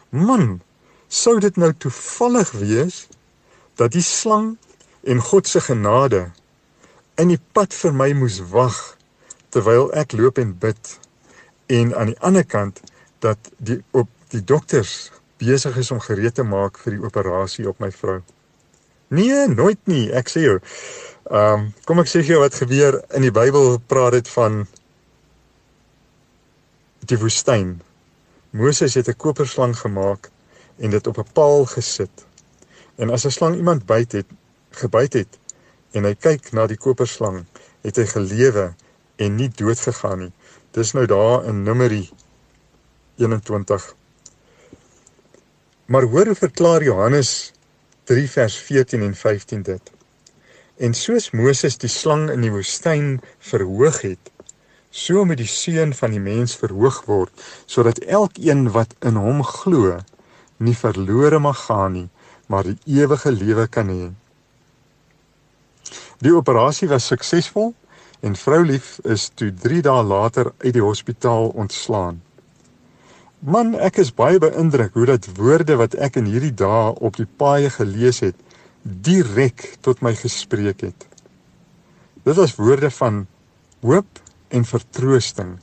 S5: Man, sou dit nou toevallig wees dat die slang en God se genade in die pad vir my moes wag terwyl ek loop en bid en aan die ander kant dat die op die dokters besig is om gereed te maak vir die operasie op my vrou. Nee, nooit nie, ek sê jou. Ehm, um, kom ek sê vir jou wat gebeur in die Bybel praat dit van die woestyn. Moses het 'n koperslang gemaak en dit op 'n paal gesit. En as 'n slang iemand byt het, gebyt het en hy kyk na die koperslang, het hy gelewe en nie dood gegaan nie. Dis nou daar in Numeri 21. Maar hoor hoe verklaar Johannes 3 vers 14 en 15 dit. En soos Moses die slang in die woestyn verhoog het, so moet die seun van die mens verhoog word, sodat elkeen wat in hom glo, nie verlore mag gaan nie, maar die ewige lewe kan hê. Die operasie was suksesvol en vroulief is toe 3 dae later uit die hospitaal ontslaan. Man, ek is baie beïndruk hoe dat woorde wat ek in hierdie dae op die paaie gelees het, direk tot my gespreek het. Dit was woorde van hoop en vertroosting.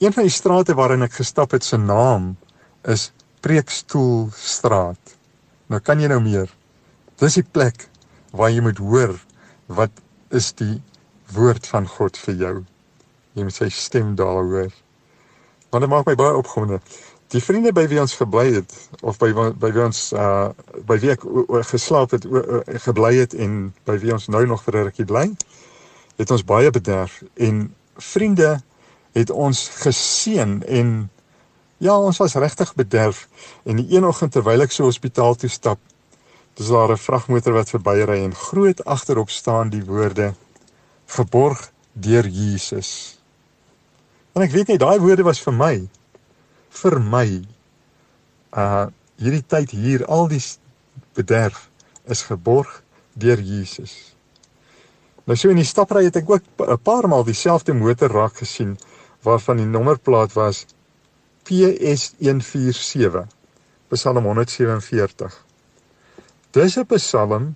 S5: Een van die strate waarin ek gestap het se naam is Preekstoelstraat. Nou kan jy nou meer. Dis die plek waar jy moet hoor wat is die woord van God vir jou. Jy moet sy stem daar hoor. Want dit maak my baie opgewonde. Die vriende by wie ons gebly het of by by wie ons uh by wie ek geslaap het, gebly het en by wie ons nou nog vir 'n rukkie bly, het ons baie bederf en vriende het ons geseën en ja, ons was regtig bederf en die een oggend terwyl ek so hospitaal toe stap, dis daar 'n vragmotor wat verbyry en groot agterop staan die woorde geborg deur Jesus. En ek weet nie daai woorde was vir my vir my uh hierdie tyd hier al die bederf is geborg deur Jesus. Nou so in die stapry het ek ook 'n paar maal dieselfde motor raak gesien waarvan die nommerplaat was PS147 Psalm 147 Dis 'n Psalm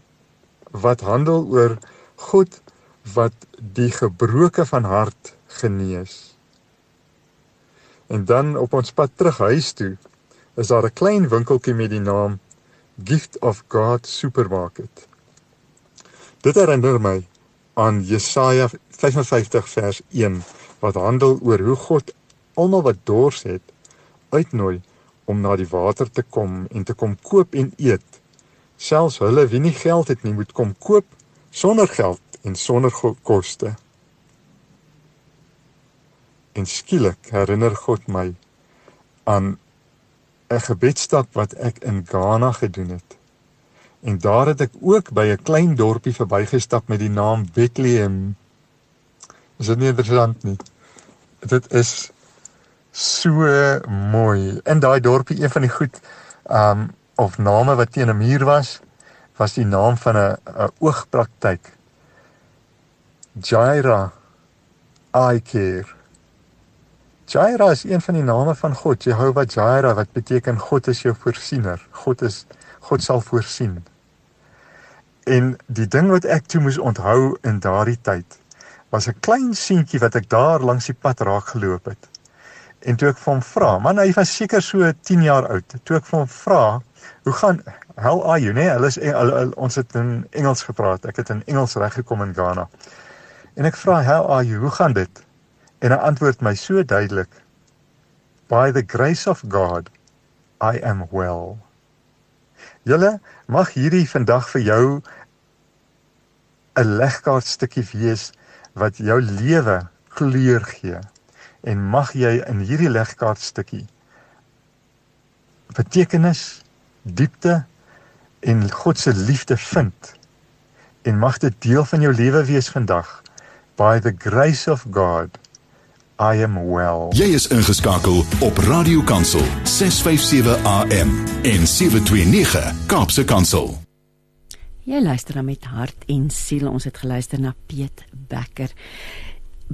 S5: wat handel oor God wat die gebroke van hart genees. En dan op ons pad terug huis toe is daar 'n klein winkeltjie met die naam Gift of God Supermarket. Dit herinner my aan Jesaja 55 vers 1 wat handel oor hoe God almal wat dors het uitnooi om na die water te kom en te kom koop en eet. Selfs hulle wie nie geld het nie moet kom koop sonder geld en sonder koste. En skielik herinner God my aan 'n gebedsstap wat ek in Ghana gedoen het. En daar het ek ook by 'n klein dorpie verbygestap met die naam Bethlehem. Is dit nie interessant nie? Dit is so mooi. In daai dorpie een van die goed um of name wat teen 'n muur was, was die naam van 'n 'n oogpraktyk. Jaira Eye Care. Jaira is een van die name van God, Jehovah Jaira wat beteken God is jou voorsiener. God is God sal voorsien. En die ding wat ek toe moes onthou in daardie tyd was 'n klein seentjie wat ek daar langs die pad raak geloop het. En toe ek vir hom vra, man hy was seker so 10 jaar oud. Toe ek vir hom vra, hoe gaan how are you, nee? Hulle is ons het in Engels gepraat. Ek het in Engels reggekom in Ghana. En ek vra, "How are you? Hoe gaan dit?" En hy antwoord my so duidelik, "By the grace of God, I am well." Julle mag hierdie vandag vir jou 'n legkaart stukkie wees wat jou lewe kleur gee. En mag jy in hierdie legkaart stukkie betekenis, diepte en God se liefde vind. En mag dit deel van jou lewe wees vandag by the grace of God I am well.
S1: Jy is ingeskakel op Radio Kansel 657 AM en 729 Kaapse Kansel.
S2: Jy luister dan met hart en siel. Ons het geluister na Piet Becker.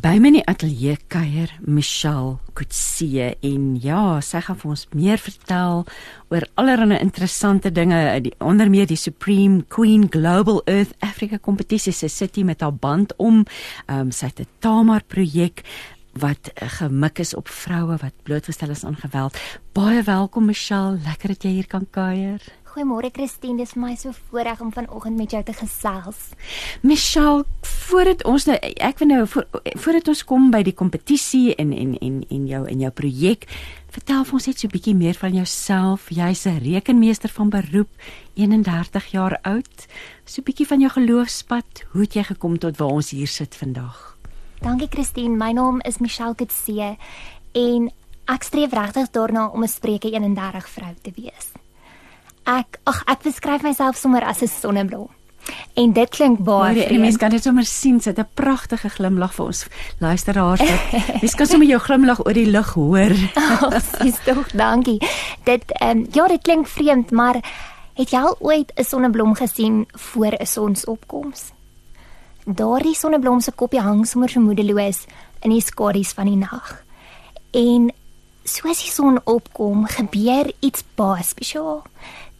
S2: By my in die ateljee kuier Michelle Kutsie en ja, sy gaan vir ons meer vertel oor allerlei interessante dinge, die onder meer die Supreme Queen Global Earth Africa kompetisie se sitie met haar band om, ehm um, sy het 'n Tamar projek wat gemik is op vroue wat blootgestel is aan geweld. Baie welkom Michelle, lekker dat jy hier kan kuier.
S6: Goeiemôre Christine, dis vir my so voorreg om vanoggend met jou te gesels.
S2: Michelle, voordat ons nou ek wil nou voor, voordat ons kom by die kompetisie en en en en jou en jou projek, vertel vir ons net so 'n bietjie meer van jouself. Jy's 'n rekenmeester van beroep, 31 jaar oud. So 'n bietjie van jou geloofspad. Hoe het jy gekom tot waar ons hier sit vandag?
S6: Dankie Christine, my naam is Michelle Kutse en ek streef regtig daarna om 'n Spreuke 31 vrou te wees ek ag ek beskryf myself sommer as 'n sonneblom. En dit klink baie.
S2: Die mense kan dit sommer sien, het 'n pragtige glimlag vir ons luisteraars. Mens kan sommer jou glimlag oor die lug hoor.
S6: Dis oh, tog dankie. Dit ehm um, ja, dit klink vreemd, maar het jy al ooit 'n sonneblom gesien voor 'n sonsopkoms? Daardie sonneblom se kopie hang sommer so moedeloos in die skadu's van die nag. En soos die son opkom, gebeur iets baie spesiaal.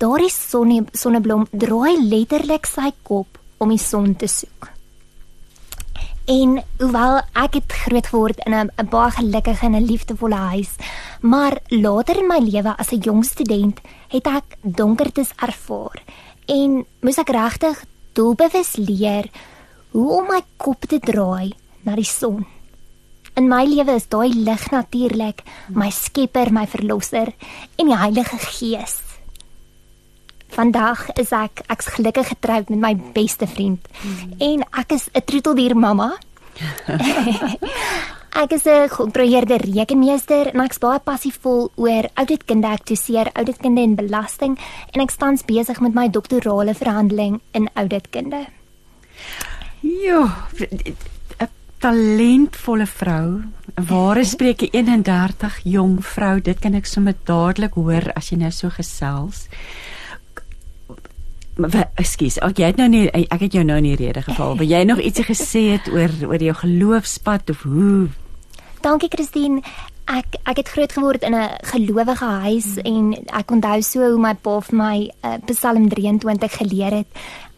S6: Daardie sonne sonneblom draai letterlik sy kop om die son te soek. En hoewel ek het groot geword in 'n baie gelukkige en 'n liefdevolle huis, maar later in my lewe as 'n jong student het ek donkertes ervaar en moes ek regtig doelbewus leer hoe om my kop te draai na die son. In my lewe is daai lig natuurlik my skepper, my verlosser en die Heilige Gees. Vandag is ek ek's gelukkig getroud met my beste vriend mm. en ek is 'n troeteldier mamma. ek is 'n geprojeerde rekenmeester en ek's baie passievol oor ouditkunde, aktueer ouditkunde en belasting en ek staan besig met my doktorale verhandeling in ouditkunde.
S2: Ja, 'n talentvolle vrou, 'n ware spreuke 31 jong vrou, dit kan ek sommer dadelik hoor as jy nou so gesels. Ekskuus, ek jy het nou nie ek het jou nou nie rede geval, wil jy nog ietsie gesê het oor oor jou geloofspad of hoe?
S6: Dankie Christine. Ek ek het groot geword in 'n gelowige huis en ek onthou so hoe my pa vir my uh, Psalm 23 geleer het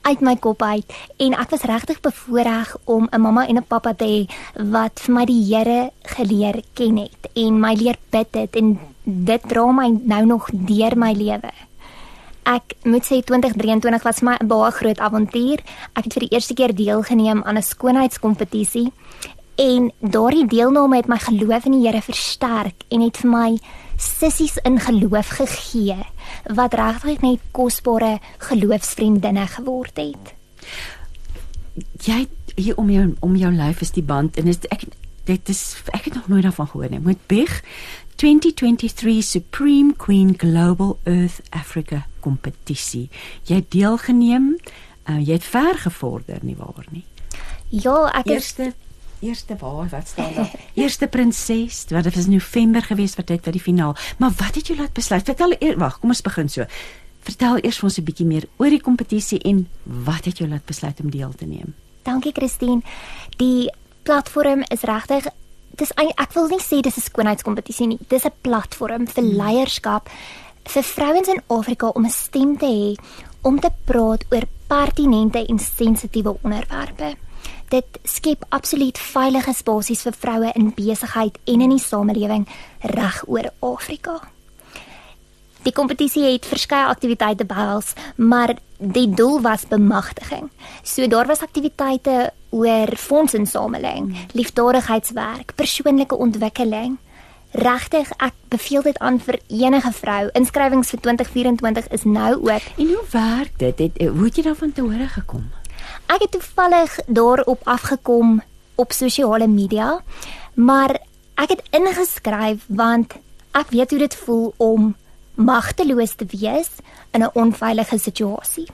S6: uit my kop uit en ek was regtig bevoorreg om 'n mamma en 'n pappa te hê wat vir my die Here geleer ken het en my leer bid het en dit dra my nou nog deur my lewe. Ek moet sê 2023 was my 'n baie groot avontuur. Ek het vir die eerste keer deelgeneem aan 'n skoonheidskompetisie en daardie deelname het my geloof in die Here versterk en het vir my sissies in geloof gegee wat regtig net kosbare geloofsvriendinne geword het.
S2: Jy hier om jou om jou lyf is die band en is, ek dit is ek het nog nooit daarvan gehoor nie. Met Big 2023 Supreme Queen Global Earth Africa kompetisie. Jy het deelgeneem. Uh, jy het ver gevorder nie waar nie.
S6: Ja, ek
S2: eerste is eerste waar wat staan daar? eerste prinses, wat het was November geweest wat dit by die finaal. Maar wat het jou laat besluit? Vertel eers, wag, kom ons begin so. Vertel eers vir ons 'n bietjie meer oor die kompetisie en wat het jou laat besluit om deel te neem?
S6: Dankie Christine. Die platform is regtig dis ek wil nie sê dis 'n skoonheidskompetisie nie. Dis 'n platform vir hmm. leierskap vir vrouens in Afrika om 'n stem te hê om te praat oor pertinente en sensitiewe onderwerpe dit skep absoluut veilige spasies vir vroue in besigheid en in die samelewing reg oor Afrika. Die kompetisie het verskeie aktiwiteite behels, maar die doel was bemagtiging. So daar was aktiwiteite oor fondsinsameling, liefdadigheidswerk, persoonlike ontwikkeling. Regtig, ek beveel dit aan vir enige vrou. Inskrywings vir 2024 is nou oop.
S2: En hoe werk dit? Het, hoe het jy daarvan te hore gekom?
S6: Ek het toevallig daarop afgekom op sosiale media, maar ek het ingeskryf want ek weet hoe dit voel om magteloos te wees in 'n onveilige situasie.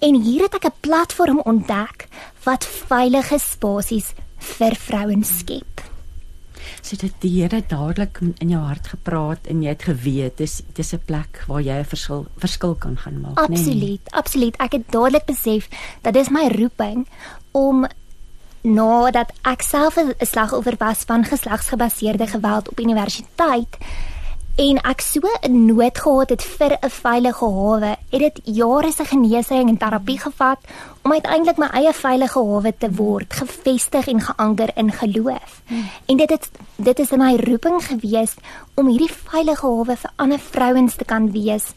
S6: En hier het ek 'n platform ontdek wat veilige spasies vir vrouens skep
S2: so dit die Here dadelik in jou hart gepraat en jy het geweet dis dis 'n plek waar jy 'n verskil verskil kan gaan maak
S6: nê Absoluut, nee. absoluut. Ek het dadelik besef dat dis my roeping om nadat ek self 'n slagoffer was van geslagsgebaseerde geweld op universiteit en ek so 'n nood gehad het vir 'n veilige hawe, het dit jare se genesing en terapie gevat om uiteindelik my eie veilige hawe te word, gevestig en geanker in geloof. En dit het dit is my roeping gewees om hierdie veilige hawe vir ander vrouens te kan wees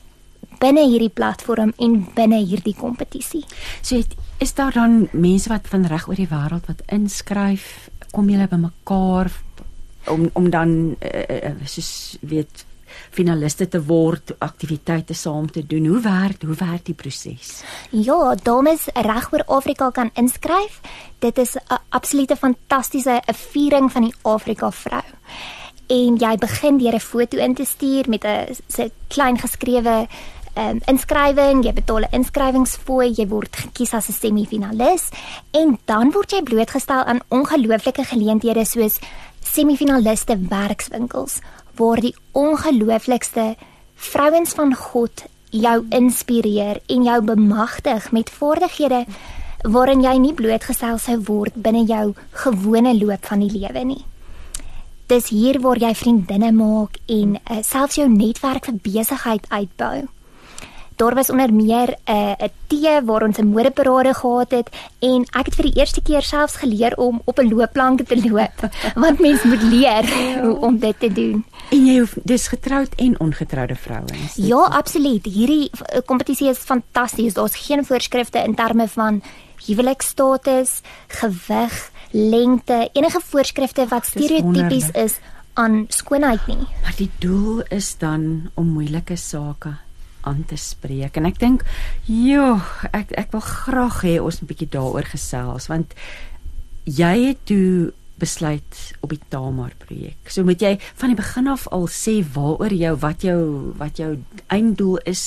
S6: binne hierdie platform en binne hierdie kompetisie.
S2: So het, is daar dan mense wat van reg oor die wêreld wat inskryf, kom julle bymekaar om om dan uh, uh, soos weet finaliste te word, aktiwiteite saam te doen. Hoe werk hoe werk die proses?
S6: Ja, dames reg oor Afrika kan inskryf. Dit is 'n absolute fantastiese viering van die Afrika vrou. En jy begin deur 'n foto in te stuur met 'n se klein geskrewe um, inskrywing, jy betaal 'n inskrywingsfooi, jy word gekies as 'n semifinalis en dan word jy blootgestel aan ongelooflike geleenthede soos semifinaliste werkswinkels waar die ongelooflikste vrouens van God jou inspireer en jou bemagtig met vaardighede waarin jy nie blootgestel sou word binne jou gewone loop van die lewe nie. Dis hier waar jy vriendinne maak en uh, selfs jou netwerk vir besigheid uitbou. Daar was onder meer 'n uh, 'n tee waar ons 'n modeparade gehad het en ek het vir die eerste keer selfs geleer om op 'n loopplank te loop want mens moet leer hoe om dit te doen.
S2: En jy hoef dis getroud en ongetroude vrouens.
S6: Ja, absoluut. Hierdie eh, kompetisie is fantasties. Daar's geen voorskrifte in terme van huwelikstatus, gewig, lengte, enige voorskrifte wat stereotypies is aan skoonheid nie.
S2: Maar die doel is dan om moeilike sake aan te spreek en ek dink joh ek ek wil graag hê ons 'n bietjie daaroor gesels want jy het toe besluit op die Tamar projek. So moet jy van die begin af al sê waaroor jou wat jou wat jou einddoel is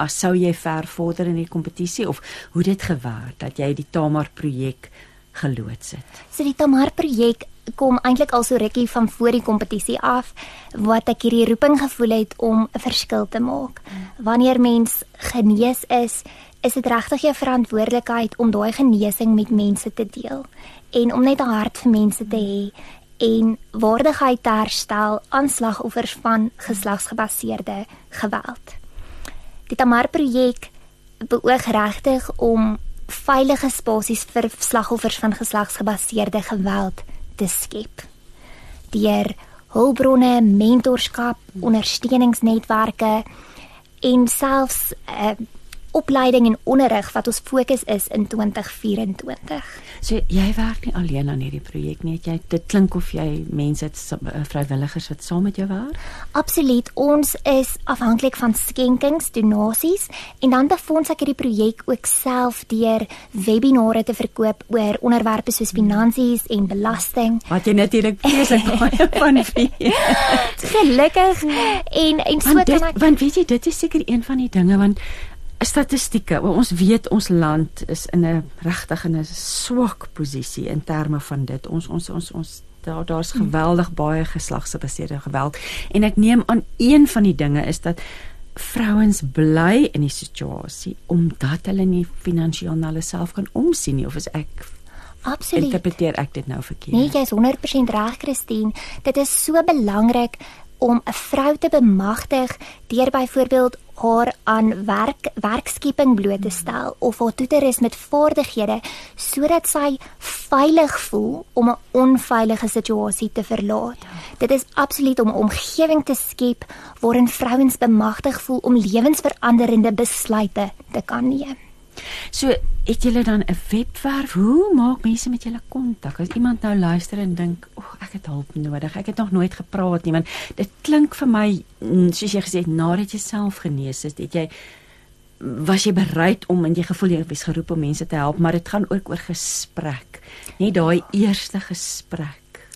S2: as sou jy ver vorder in die kompetisie of hoe dit gewerk dat jy die Tamar projek geloods het.
S6: So die Tamar projek kom eintlik al so rukkie van voor die kompetisie af wat ek hierdie roeping gevoel het om 'n verskil te maak. Wanneer mens genees is, is dit regtig jou verantwoordelikheid om daai genesing met mense te deel en om net 'n hart vir mense te hê en waardigheid te herstel aan slagoffers van geslagsgebaseerde geweld. Die Tamar projek beoog regtig om veilige spasies vir slagoffers van geslagsgebaseerde geweld te skep. Deur hulpbronne, mentorskap, ondersteuningsnetwerke en selfs uh, opleiding en onderrig wat ons fokus is in 2024.
S2: So jy werk nie alleen aan hierdie projek nie. Jy dit klink of jy mense het eh, vrywilligers wat saam met jou werk?
S6: Absoluut. Ons is afhanklik van skenkings, donasies en dan befonds ek hierdie projek ook self deur webinare te verkoop oor onderwerpe soos finansies en belasting.
S2: Wat jy natuurlik vreeslik baie van weet.
S6: Gelukkig en en so
S2: want dit,
S6: kan ek
S2: want weet jy dit is seker een van die dinge want statistieke. Ons weet ons land is in 'n regtig in 'n swak posisie in terme van dit. Ons ons ons ons daar daar's geweldig baie geslagsgebaseerde geweld. En ek neem aan een van die dinge is dat vrouens bly in die situasie omdat hulle nie finansiëel na hulle self kan omsien nie. Of is ek
S6: absoluut.
S2: interpreteer ek dit nou verkeerd?
S6: Nee, jy is 100% reg, Christine. Dit is so belangrik om 'n vrou te bemagtig deur byvoorbeeld haar aan werk werkskeping bloot te stel of haar toe te rus met vaardighede sodat sy veilig voel om 'n onveilige situasie te verlaat. Dit is absoluut om 'n omgewing te skep waarin vrouens bemagtig voel om lewensveranderende besluite te kan neem.
S2: So, het julle dan 'n webwerf? Hoe maak mense met julle kontak? As iemand nou luister en dink, "Ag, ek het hulp nodig. Ek het nog nooit gepraat nie." Want dit klink vir my mm, soos jy gesê het, nadat jy self genees is, het jy was jy bereid om en jy gevoel jy was geroep om mense te help, maar dit gaan ook oor gesprek. Net daai eerste gesprek.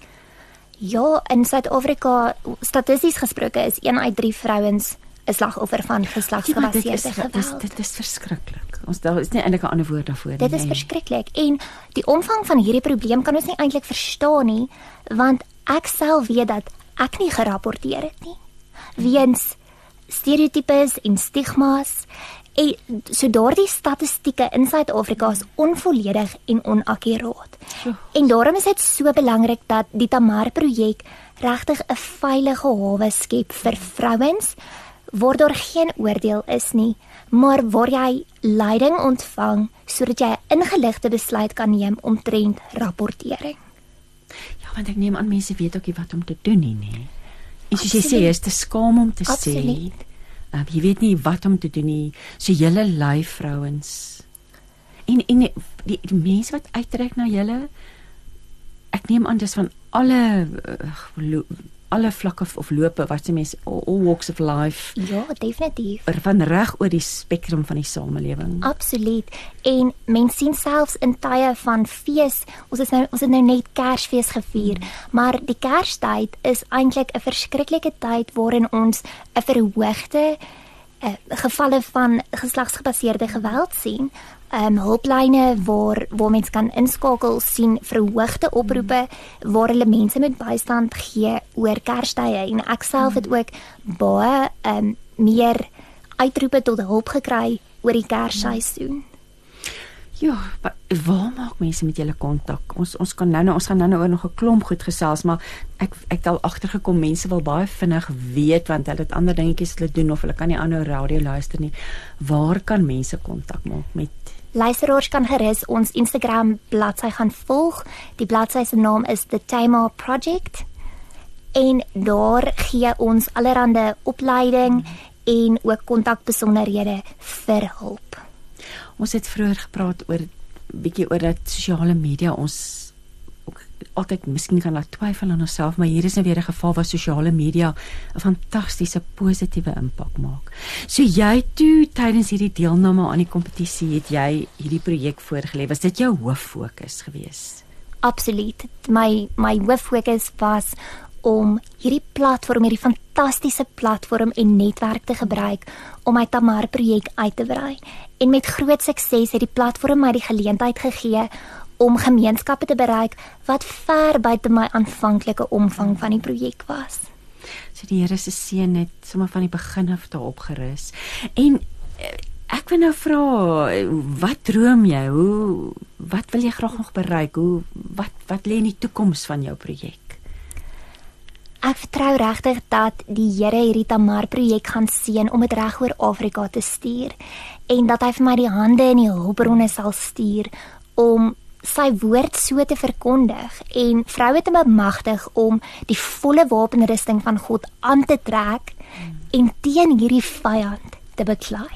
S6: Ja, in Suid-Afrika statisties gesproke is 1 uit 3 vrouens 'n slagoffer van
S2: Ja, maar dit
S6: geslagsgebaseerde
S2: is dit is,
S6: geweld.
S2: dit is verskriklik. Ons daar is nie eintlik 'n ander woord daarvoor
S6: Dit
S2: nie.
S6: is
S2: nee.
S6: verskriklik en die omvang van hierdie probleem kan ons nie eintlik verstaan nie want ek self weet dat ek nie gerapporteer het nie weens stereotypes en stigmas en so daardie statistieke in Suid-Afrika is onvolledig en onakkuraat. En daarom is dit so belangrik dat die Tamar projek regtig 'n veilige hawe skep vir vrouens waar daar geen oordeel is nie, maar waar jy leiding ontvang sodat jy 'n ingeligte besluit kan neem omtrent rapportering.
S2: Ja, want ek neem aan mense weet ook nie wat om te doen nie, nê. En soos jy sê, is te skaam om te sê.
S6: Absoluut.
S2: Uh, jy weet nie wat om te doen nie. So julle lui vrouens. En en die, die, die mense wat uittrek na julle ek neem aan dis van alle uh, alle vlakke of, lope wat se mense all, all walks of life
S6: Ja, definitief.
S2: van reg oor die spektrum van die samelewing.
S6: Absoluut. En mens sien selfs in tye van fees, ons is nou ons het nou net Kersfees gevier, maar die Kerstyd is eintlik 'n verskriklike tyd waarin ons 'n verhoogde uh, gevalle van geslagsgebaseerde geweld sien. Um hulplyne waar waar mens kan inskakel sien verhoogde oproepe waar hulle mense met bystand gee oor Kerstye en ek self het ook baie um meer uitroepe tot hulp gekry oor die Kersseisoen.
S2: Ja, wa- waar maak mense met julle kontak? Ons ons kan nou nou ons gaan nou nou oor nog 'n klomp goed gesels, maar ek ek het al agtergekom mense wil baie vinnig weet want hulle het ander dingetjies wat hulle doen of hulle kan nie aanhou radio luister nie. Waar kan mense kontak maak met
S6: Luisteraars kan gerus ons Instagram bladsy gaan volg. Die bladsy se naam is The Tamar Project. En daar gee ons allerlei opleiding en ook kontakbesonderhede vir hulp.
S2: Ons het vroeër gepraat oor bietjie oor dat sosiale media ons altyd miskien kan laat twyfel aan onsself, maar hier is nou weer 'n geval waar sosiale media 'n fantastiese positiewe impak maak. So jy toe tydens hierdie deelname aan die kompetisie het jy hierdie projek voorgelê. Was dit jou hooffokus geweest?
S6: Absoluut. My my hooffokus was om hierdie platform, hierdie fantastiese platform en netwerk te gebruik om my Tamar projek uit te brei. En met groot sukses het die platform my die geleentheid gegee om gemeenskappe te bereik wat ver buite my aanvanklike omvang van die projek was.
S2: So die Here se seën het sommer van die begin af daarop gerus. En eh, ek wil nou vra, wat droom jy? Hoe wat wil jy graag nog bereik? Hoe wat wat lê in die toekoms van jou projek?
S6: Ek vertrou regtig dat die Here hierdie Tamar projek gaan seën om dit reg oor Afrika te stuur en dat hy vir my die hande en die hulpbronne sal stuur om sy woord so te verkondig en vroue te bemagtig om die volle wapenrusting van God aan te trek en teen hierdie vyand te beklei.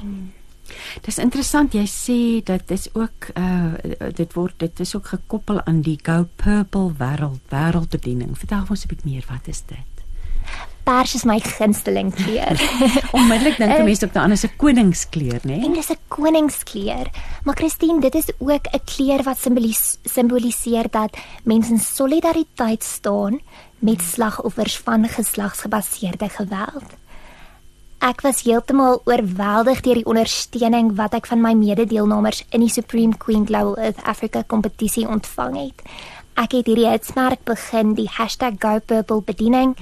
S2: Dis interessant jy sê dat dis ook uh dit word dit is ook gekoppel aan die Go Purple wêreld wêreldbediening. Vertel ons 'n bietjie meer, wat is dit?
S6: Pers is my gunsteling kleur.
S2: Onmiddellik dink 'n mens op 'n ander se koningskleur, né?
S6: En dis 'n koningskleur. Maar Christine, dit is ook 'n kleur wat simbolis simboliseer dat mense in solidariteit staan met slagoffers van geslagsgebaseerde geweld. Ek was heeltemal oorweldig deur die ondersteuning wat ek van my mede-deelnemers in die Supreme Queen Global Earth Africa kompetisie ontvang het. Ek het hierdie hitsmerk begin die #GoPurple bediening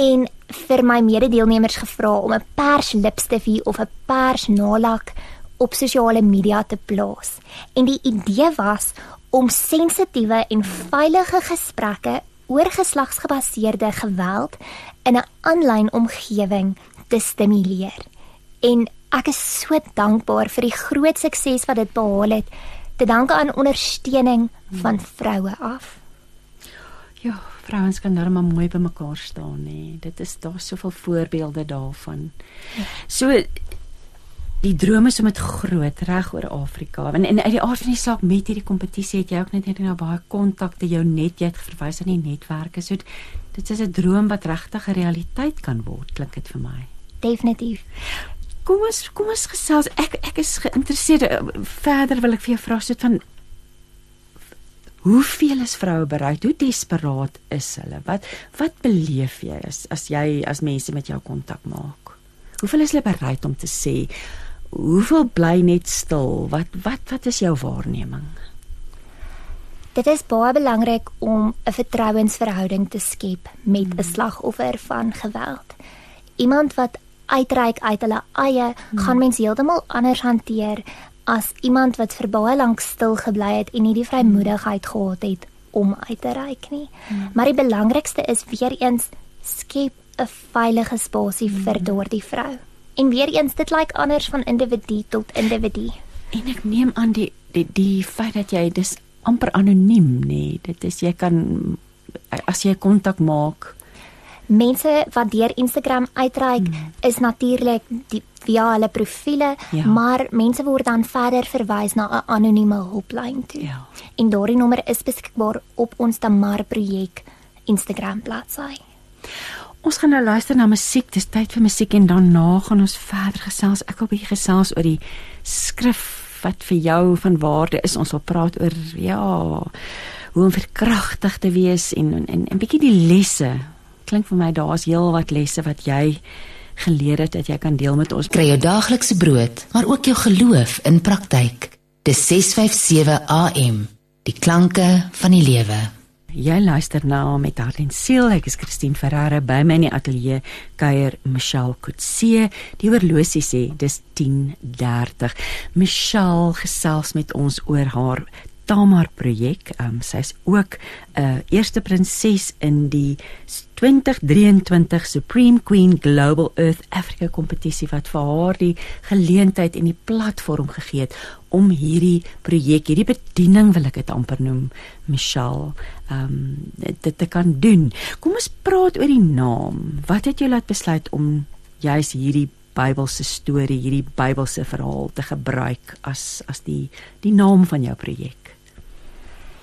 S6: en vir my mede-deelnemers gevra om 'n pers lipstifie of 'n pers nalak op sosiale media te plaas. En die idee was om sensitiewe en veilige gesprekke oor geslagsgebaseerde geweld in 'n aanlyn omgewing te stimuleer. En ek is so dankbaar vir die groot sukses wat dit behaal het, te danke aan ondersteuning van vroue af.
S2: Ja, vrouens kan darm maar mooi by mekaar staan, nê. Dit is daar soveel voorbeelde daarvan. So die droom is om dit groot reg oor Afrika. En, en uit die aard van die saak met hierdie kompetisie het jy ook net net nou baie kontakte, jou net jy het verwys aan die netwerke. So dit is 'n droom wat regtig 'n realiteit kan word, klink dit vir my.
S6: Definitief.
S2: Kom ons kom ons gesels. Ek ek is geïnteresseerd. Verder wil ek vir jou vra so van Hoeveel is vroue bereid? Hoe desperaat is hulle? Wat wat beleef jy as as jy as mense met jou kontak maak? Hoeveel is hulle bereid om te sê? Hoeveel bly net stil? Wat wat wat is jou waarneming?
S6: Dit is baie belangrik om 'n vertrouensverhouding te skep met 'n slagoffer van geweld. Iemand wat uitreik uit hulle eie, gaan mens heeltemal anders hanteer as iemand wat vir baie lank stil gebly het en nie die vrymoedigheid gehad het om uit te reik nie. Maar die belangrikste is weer eens skep 'n veilige spasie vir daardie vrou. En weer eens dit lyk anders van individu tot individu.
S2: En ek neem aan die die die feit dat jy dis amper anoniem nê. Nee. Dit is jy kan as jy kontak maak.
S6: Mense wat deur Instagram uitreik hmm. is natuurlik via hulle profile, ja. maar mense word dan verder verwys na 'n anonieme hulplyn toe.
S2: Ja.
S6: En daardie nommer is beskikbaar op ons Tamar projek Instagram bladsy.
S2: Ons gaan nou luister na musiek. Dis tyd vir musiek en daarna gaan ons verder gesels. Ek wil bietjie gesels oor die skrif wat vir jou van waarde is. Ons wil praat oor ja, hoe om verkragtig te wees en en 'n bietjie die lesse. Klink vir my daar's heelwat lesse wat jy geleer het dat jy kan deel met ons.
S4: Kry jou daaglikse brood, maar ook jou geloof in praktyk. Dis 657 AM. Die klanke van die lewe.
S2: Jy luister na met hart en siel. Ek is Christine Ferreira by my in die ateljee kuier Michelle Kutse. Die horlosie sê dis 10:30. Michelle gesels met ons oor haar Tamar projek. Um, sy is ook 'n uh, eerste prinses in die 2023 Supreme Queen Global Earth Africa kompetisie wat vir haar die geleentheid en die platform gegee het om hierdie projek, hierdie bediening wil ek dit amper noem, Michelle, ehm um, dit te kan doen. Kom ons praat oor die naam. Wat het jou laat besluit om juis hierdie Bybelse storie, hierdie Bybelse verhaal te gebruik as as die die naam van jou projek?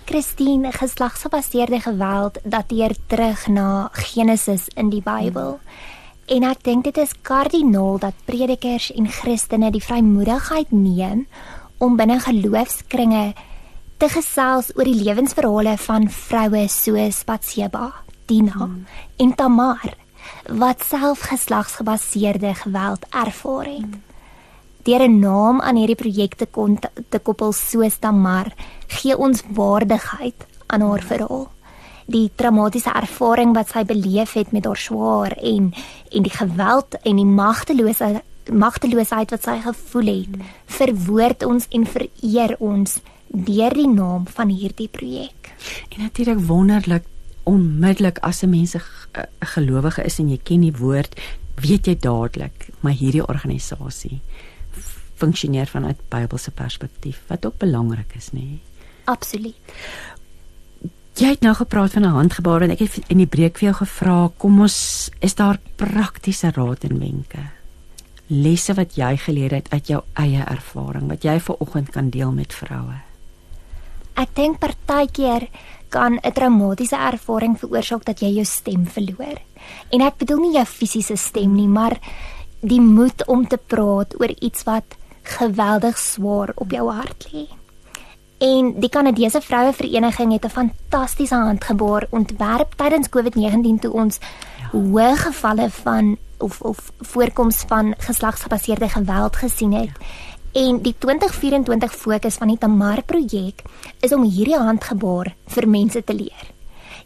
S6: Christine, geslagsgebaseerde geweld dateer terug na Genesis in die Bybel. En ek dink dit is kardinaal dat predikers en Christene die vrymoedigheid neem om binne geloofskringe te gesels oor die lewensverhale van vroue soos Batseba, Dina hmm. en Tamar wat self geslagsgebaseerde geweld ervaar het. Hmm deur 'n naam aan hierdie projekte kon te koppel soos Tamar gee ons waardigheid aan haar verhaal. Die traumatiese ervaring wat sy beleef het met haar swaar en en die geweld en die magteloosheid magteloosheid wat sy gevoel het, verwoord ons en vereer ons deur die naam van hierdie projek.
S2: En natuurlik wonderlik onmiddellik as 'n mens 'n gelowige is en jy ken die woord, weet jy dadelik maar hierdie organisasie funksioneer vanuit Bybelse perspektief wat ook belangrik is, nê? Nee.
S6: Absoluut.
S2: Jy het nou gepraat van 'n handgebaar en ek het in die breek vir jou gevra, kom ons is daar praktiese raad en wenke? Lesse wat jy geleer het uit jou eie ervaring wat jy ver oggend kan deel met vroue.
S6: Ek dink partykeer kan 'n traumatiese ervaring veroorsaak dat jy jou stem verloor. En ek bedoel nie jou fisiese stem nie, maar die moed om te praat oor iets wat geweldig swaar op jou hart lê. En die Kanadese Vroue Vereniging het 'n fantastiese handgebaar ontwerp tydens COVID-19 toe ons ja. hoë gevalle van of of voorkoms van geslagsgebaseerde geweld gesien het. Ja. En die 2024 fokus van die Tamar projek is om hierdie handgebaar vir mense te leer.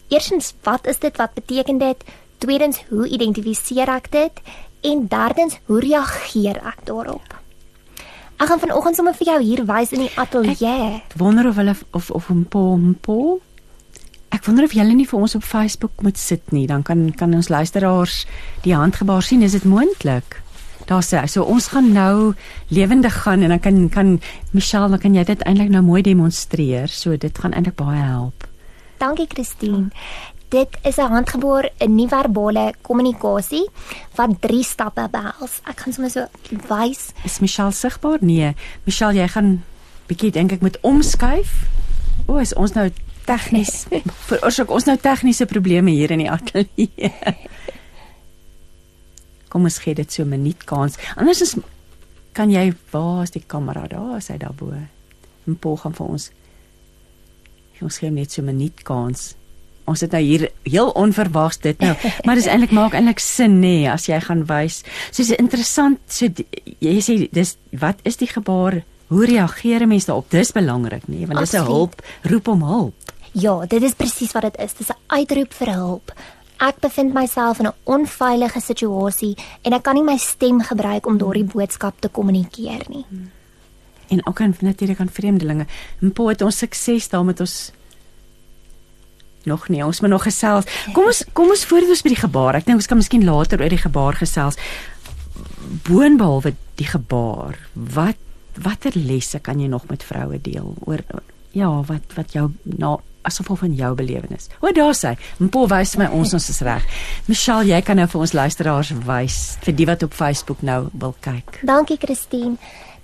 S6: Eerstens, wat is dit? Wat beteken dit? Tweedens, hoe identifiseer ek dit? En derdens, hoe reageer ek daarop? Ek gaan vanoggend sommer vir jou hier wys in die ateljee.
S2: Wonder of hulle of of 'n pom pom. Ek wonder of julle nie vir ons op Facebook moet sit nie, dan kan kan ons luisteraars die handgebaar sien, is dit moontlik? Daar sê so ons gaan nou lewendig gaan en dan kan kan Michelle, dan kan jy dit eintlik nou mooi demonstreer. So dit gaan eintlik baie help.
S6: Dankie Christine. Dit is 'n handgeboor 'n nie verbale kommunikasie wat drie stappe behels. Ek gaan sommer so wys.
S2: Is Michelle sigbaar? Nee. Michelle, jy gaan bietjie dink ek moet omskuif. O, is ons nou tegnies veroorsaak ons nou tegniese probleme hier in die ateljee. Kom ons gee dit so 'n minuut kans. Anders is kan jy waar is die kamera? Daar is hy daarbo. 'n Pol gaan vir ons. Ons gee net so 'n minuut kans ons het nou hier heel onverwags dit nou maar dis eintlik maak eintlik sin nê nee, as jy gaan wys. So dis interessant so jy sê dis wat is die gebaar? Hoe reageer mense daarop? Dis belangrik nê nee, want dis 'n hulp roep om hulp.
S6: Ja dit is presies wat dit is. Dis 'n uitroep vir hulp. Ek bevind myself in 'n onveilige situasie en ek kan nie my stem gebruik om daardie boodskap te kommunikeer nie.
S2: En ook aan natuurlik aan vreemdelinge. En po het ons sukses daarmee met ons Nog nie, ons moet nog gesels. Kom ons kom ons voordat ons by die gebaar. Ek dink ons kan miskien later oor die gebaar gesels. Boonbehalwe die gebaar, wat watter lesse kan jy nog met vroue deel oor ja, wat wat jou na asof van jou belewenis. O, daar sê, Mpo wys my ons ons is reg. Michelle, jy kan nou vir ons luisteraars wys vir die wat op Facebook nou wil kyk.
S6: Dankie Christine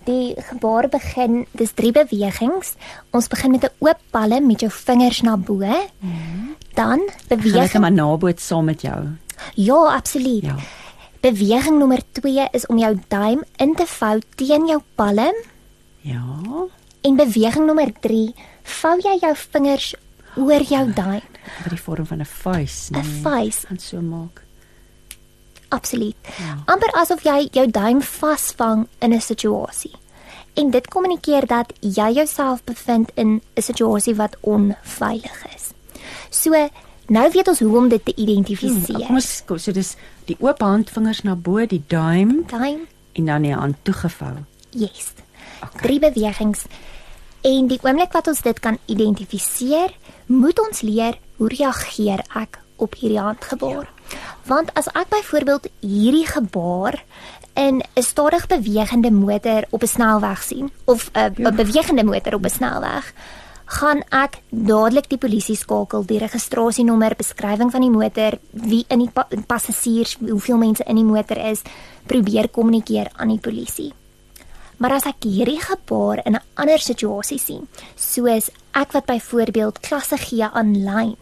S6: die gebaar begin, dis drie bewegings. Ons begin met 'n oop palm met jou vingers na bo. Mm. Dan beweeg
S2: ek maar naboot saam met jou.
S6: Ja, absoluut. Ja. Beweging nommer 2 is om jou duim in te vou teen jou palm.
S2: Ja.
S6: En beweging nommer 3, vou jy jou vingers oor jou duim.
S2: Met die vorm van 'n vuis, nee.
S6: 'n vuis.
S2: En so maak.
S6: Absoluut. Ja. amper asof jy jou duim vasvang in 'n situasie. En dit kommunikeer dat jy jouself bevind in 'n situasie wat onveilig is. So nou weet ons hoe om dit te identifiseer.
S2: Kom ons kom so dis die oop handvingers na bo, die duim
S6: Time
S2: en dan die hand toegevou.
S6: Yes. Okay. Drie bewegings. En die oomblik wat ons dit kan identifiseer, moet ons leer hoe reageer ek op hierdie handgebaar. Ja. Want as ek byvoorbeeld hierdie gebaar in 'n stadig bewegende motor op 'n snelweg sien of 'n ja. bewegende motor op 'n snelweg, gaan ek dadelik die polisie skakel, die registrasienommer, beskrywing van die motor, wie in die pa passasiers, hoeveel mense in die motor is, probeer kommunikeer aan die polisie. Maar as ek hierdie gebaar in 'n ander situasie sien, soos ek wat byvoorbeeld klasse gee aanlyn,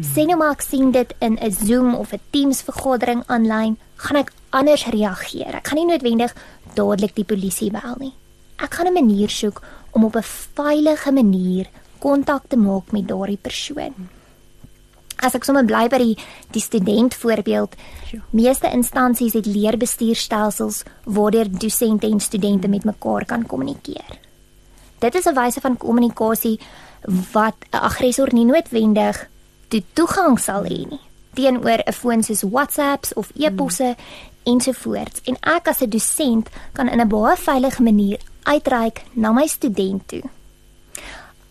S6: sien nou maar ek sien dit in 'n Zoom of 'n Teams vergadering aanlyn, gaan ek anders reageer. Ek gaan nie noodwendig dadelik die polisie bel nie. Ek gaan 'n manier soek om op 'n veilige manier kontak te maak met daardie persoon. As ek sommer bly by die die student voorbeeld, meeste instansies het leerbestuurstelsels waardeur dosente en studente met mekaar kan kommunikeer. Dit is 'n wyse van kommunikasie wat 'n aggressor nie noodwendig toe toegang sal hê nie teenoor 'n foon soos WhatsApps of e-posse ensovoorts. En ek as 'n dosent kan in 'n baie veilige manier uitreik na my student toe.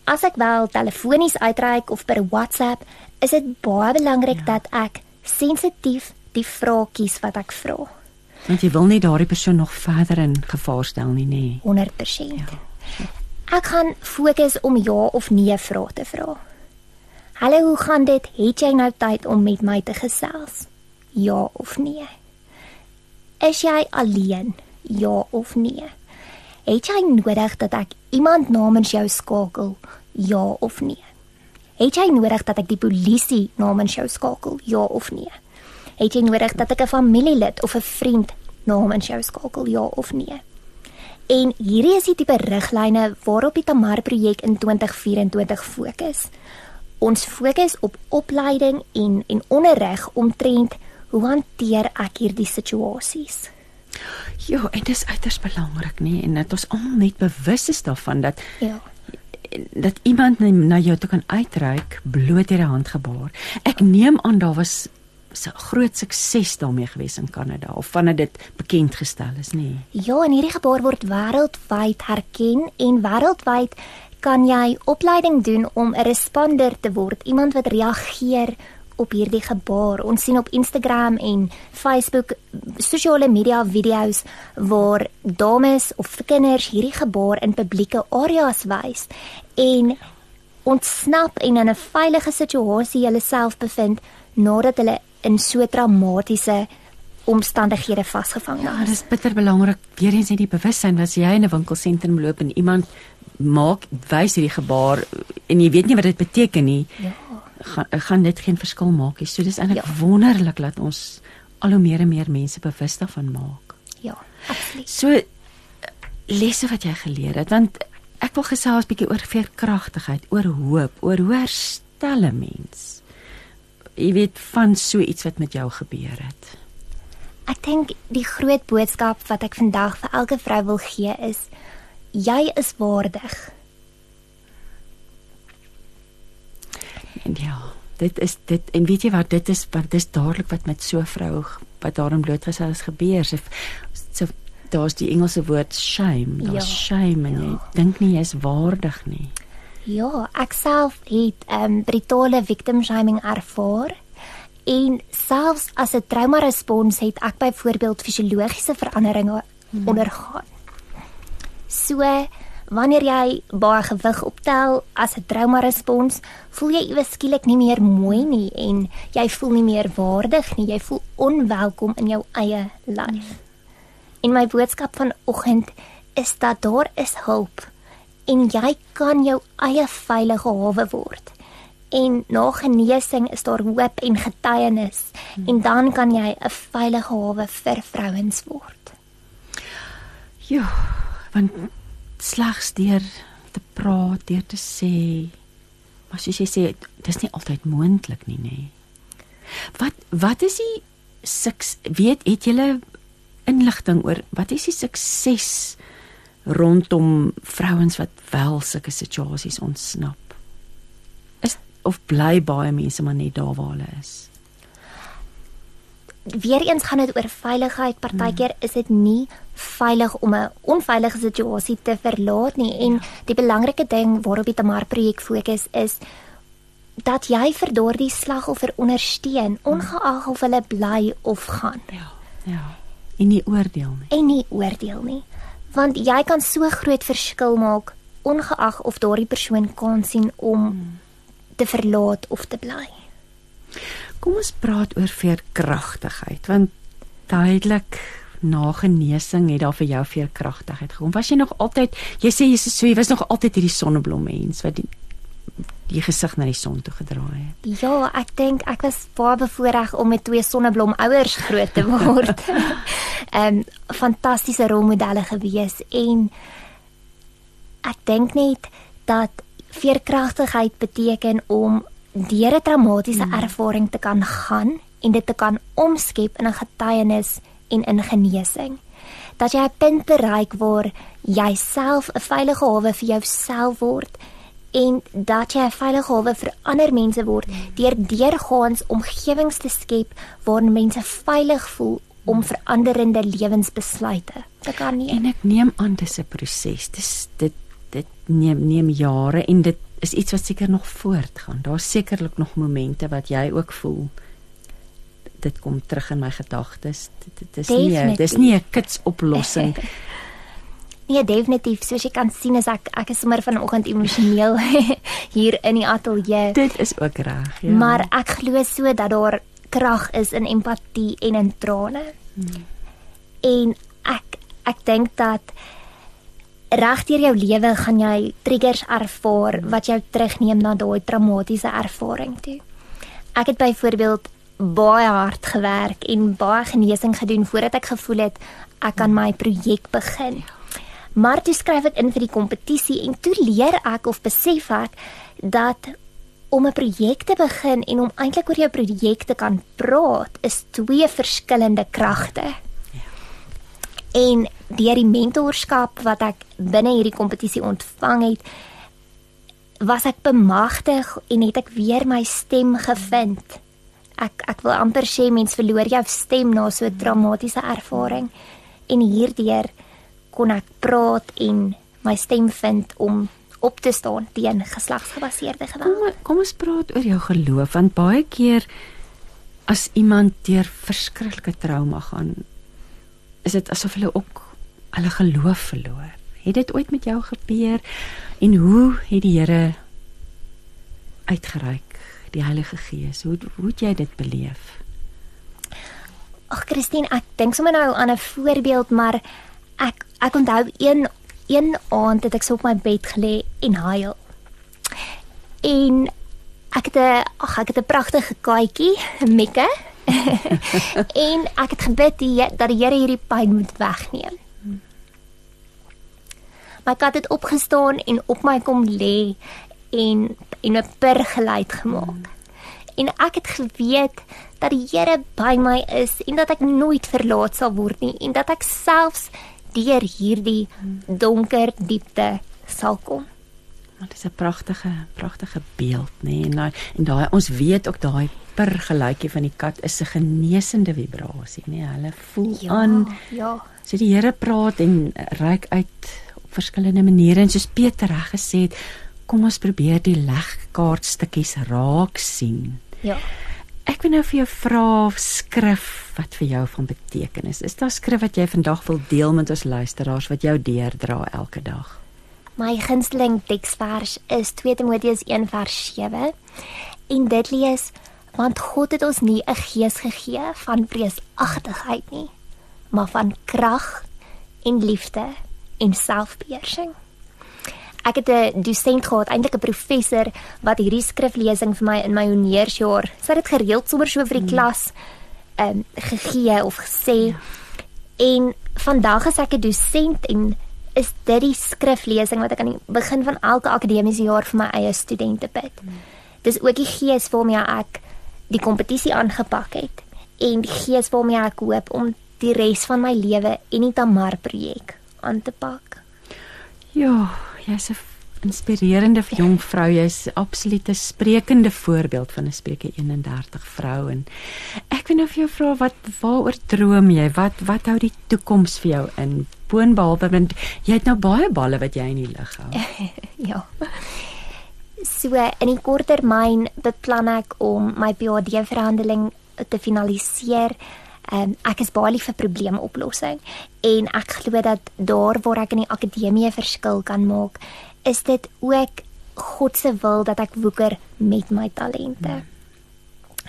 S6: As ek wel telefonies uitreik of per WhatsApp, is dit baie belangrik ja. dat ek sensitief die vrae wat ek vra.
S2: Want jy wil nie daardie persoon nog verder in gevaar stel nie, nê?
S6: 100%. Ja. Ek gaan fokus om ja of nee vrae te vra. Hallo, hoe gaan dit? Het jy nou tyd om met my te gesels? Ja of nee? Is jy alleen? Ja of nee? Het jy nodig dat ek iemand namens jou skakel? Ja of nee? Het jy nodig dat ek die polisie namens jou skakel? Ja of nee? Het jy nodig dat ek 'n familielid of 'n vriend namens jou skakel? Ja of nee? En hierdie is die tipe riglyne waarop die Tamar projek in 2024 fokus. Ons fokus op opleiding en en onderrig omtrent hoe hanteer ek hierdie situasies.
S2: Ja, en dit is uiters belangrik, nê, en dat ons almal net bewus is daarvan dat
S6: ja
S2: dat iemand na jou toe kan uitreik bloot deur 'n handgebaar. Ek neem aan daar was 'n groot sukses daarmee gewees in Kanada of vandat dit bekend gestel is, nê?
S6: Ja, en hierdie gebaar word wêreldwyd herken en wêreldwyd kan jy opleiding doen om 'n responder te word, iemand wat reageer op hierdie gebaar. Ons sien op Instagram en Facebook sosiale media video's waar dames of kinders hierdie gebaar in publieke areas wys en ontsnap en in 'n veilige situasie hulle self bevind nadat hulle in so traumatiese omstandighede vasgevang is.
S2: Ja, dit is bitter belangrik weer eens net die bewussyn as jy in 'n winkelsentrum loop en iemand maak wys hierdie gebaar en jy weet nie wat dit beteken nie. Ja. Gaan gaan dit geen verskil maak nie. So dis eintlik ja. wonderlik dat ons al hoe meer en meer mense bewus daarvan maak.
S6: Ja, absoluut.
S2: So lesse wat jy geleer het want ek wil gesels 'n bietjie oor veerkragtigheid, oor hoop, oor hoe herstel 'n mens. Jy weet van so iets wat met jou gebeur het.
S6: Ek dink die groot boodskap wat ek vandag vir elke vrou wil gee is jy is waardig.
S2: En ja, dit is dit en weet jy wat dit is want dit is dadelik wat met so 'n vrou wat daarin blootgestel is gebeur. So, so daar's die Engelse woord shame. Daar's ja, shame en jy ja. dink nie jy is waardig nie.
S6: Ja, ek self het ehm um, brutale victim shaming ervaar. En selfs as 'n trauma respons het ek byvoorbeeld fisiologiese veranderinge hmm. ondergaan. So wanneer jy baie gewig optel as 'n trauma respons, voel jy iewes skielik nie meer mooi nie en jy voel nie meer waardig nie. Jy voel onwelkom in jou eie lyf. En my boodskap vanoggend is dat daar is hulp en jy kan jou eie veilige hawe word. En na genesing is daar hoop en getuienis hmm. en dan kan jy 'n veilige hawe vir vrouens word.
S2: Ja want slegs deur te praat, deur te sê, maar soos jy sê, dis nie altyd moontlik nie, nê. Wat wat is die suks weet het julle inligting oor wat is die sukses rondom vrouens wat wel sulke situasies ontsnap? Is of bly baie mense maar net daar waar hulle is?
S6: Weereens gaan dit oor veiligheid. Partykeer is dit nie veilig om 'n onveilige situasie te verlaat nie en die belangrike ding waarop die Tamar projek fokus is dat jy vir daardie slagoffer ondersteun ongeag of hulle bly of gaan.
S2: Ja. Ja. En nie oordeel nie.
S6: En nie oordeel nie. Want jy kan so groot verskil maak ongeag of daardie persoon kan sien om hmm. te verlaat of te bly.
S2: Kom ons praat oor veerkragtigheid want duidelik na genesing het daar vir jou veerkragtigheid gekom. Was jy nog altyd jy sê jy so jy was nog altyd hierdie sonneblom mens wat die die gesig na die son toe gedraai het.
S6: Ja, ek dink ek was baie bevoorreg om met twee sonneblom ouers groot te word. Ehm um, fantastiese rolmodelle gewees en ek dink net dat veerkragtigheid beteken om deur 'n traumatiese hmm. ervaring te kan gaan en dit te kan omskep in 'n getuienis en in genesing. Dat jy 'n punt bereik waar jy self 'n veilige hawe vir jouself word en dat jy 'n veilige hawe vir ander mense word deur deurgaans omgewings te skep waar mense veilig voel om veranderende lewensbesluite te kan neem.
S2: En ek neem aan dis 'n proses. Dis dit dit neem neem jare en dit is iets wat seker nog voortgaan. Daar's sekerlik nog momente wat jy ook voel dit kom terug in my gedagtes. Dit, dit is Definitief. nie dis nie 'n kits oplossing.
S6: nee, definitief. Soos jy kan sien is ek ek is sommer vanoggend emosioneel hier in die ateljee.
S2: Dit is ook reg, ja.
S6: Maar ek glo so dat daar krag is in empatie en in trane. Hmm. En ek ek dink dat regdeur jou lewe gaan jy triggers ervaar wat jou terugneem na daai traumatiese ervaring toe. Ek het byvoorbeeld baie hard gewerk en baie genesing gedoen voordat ek gevoel het ek kan my projek begin. Maar toe skryf ek in vir die kompetisie en toe leer ek of besef ek dat om 'n projek te begin en om eintlik oor jou projek te kan praat is twee verskillende kragte. En deur die mentorskap wat ek binne hierdie kompetisie ontvang het, was ek bemagtig en het ek weer my stem gevind. Ek ek wil amper sê mens verloor jou stem na so 'n dramatiese ervaring en hierdeur kon ek praat en my stem vind om op te staan teen geslagsgebaseerde geweld.
S2: Kom, kom ons praat oor jou geloof want baie keer as iemand deur verskriklike trauma gaan is dit asof hulle ook hulle geloof verloor. Het dit ooit met jou gebeur en hoe het die Here uitgereik die Heilige Gees? Hoe hoe het jy dit beleef?
S6: Ag Christine, ek dink sommer nou aan 'n voorbeeld, maar ek ek onthou een een aand het ek so op my bed gelê en huil. En ek het 'n ag ek het 'n pragtige katjie, Mekke. en ek het gebid die, dat die Here hierdie pyn moet wegneem. My kat het opgestaan en op my kom lê en en 'n purr geluid gemaak. En ek het geweet dat die Here by my is en dat ek nooit verlaat sal word nie en dat ek selfs deur hierdie donker diepte sal kom.
S2: Dit is 'n pragtige pragtige beeld, nê? Nee? En en daai ons weet ook daai per geluidjie van die kat is 'n genesende vibrasie? Nee? Hulle voel ja, aan. Ja. So die Here praat en reik uit op verskillende maniere en soos Peter reg gesê het, kom ons probeer die legkaartstukkies raak sien.
S6: Ja.
S2: Ek wil nou vir jou vra skrif wat vir jou van betekenis is. Is daar skrif wat jy vandag wil deel met ons luisteraars wat jou deerdra elke dag?
S6: My gunsteling teksvers is 2 Timoteus 1:7 en dit lees want God het ons nie 'n gees gegee van vreesagtigheid nie, maar van krag en liefde en selfbeheersing. Ek het 'n dosent gehad, eintlik 'n professor wat hierdie skriflesing vir my in my honeursjaar, sy het dit gereeld sommer so vir die hmm. klas ehm um, gegee of gesê. Ja. En vandag is ek 'n dosent en is dit die skriflesing wat ek aan die begin van elke akademiese jaar vir my eie studente bid. Hmm. Dis ook die gees waarmee ek die kompetisie aangepak het en die gees waarmee ek hoop om die res van my lewe en die Tamar projek aan te pak.
S2: Ja, jy's 'n inspirerende jong vrou. Jy's absoluut 'n sprekende voorbeeld van 'n Spreuke 31 vrou en ek wil nou vir jou vra wat waaroor droom jy? Wat wat hou die toekoms vir jou in? Boonbehalwe want jy het nou baie balle wat jy in die lug hou.
S6: ja. So in die korttermyn beplan ek om my PhD verhandeling te finaliseer. Um, ek is baie lief vir probleemoplossing en ek glo dat daar waar ek in die akademie verskil kan maak, is dit ook God se wil dat ek woeker met my talente.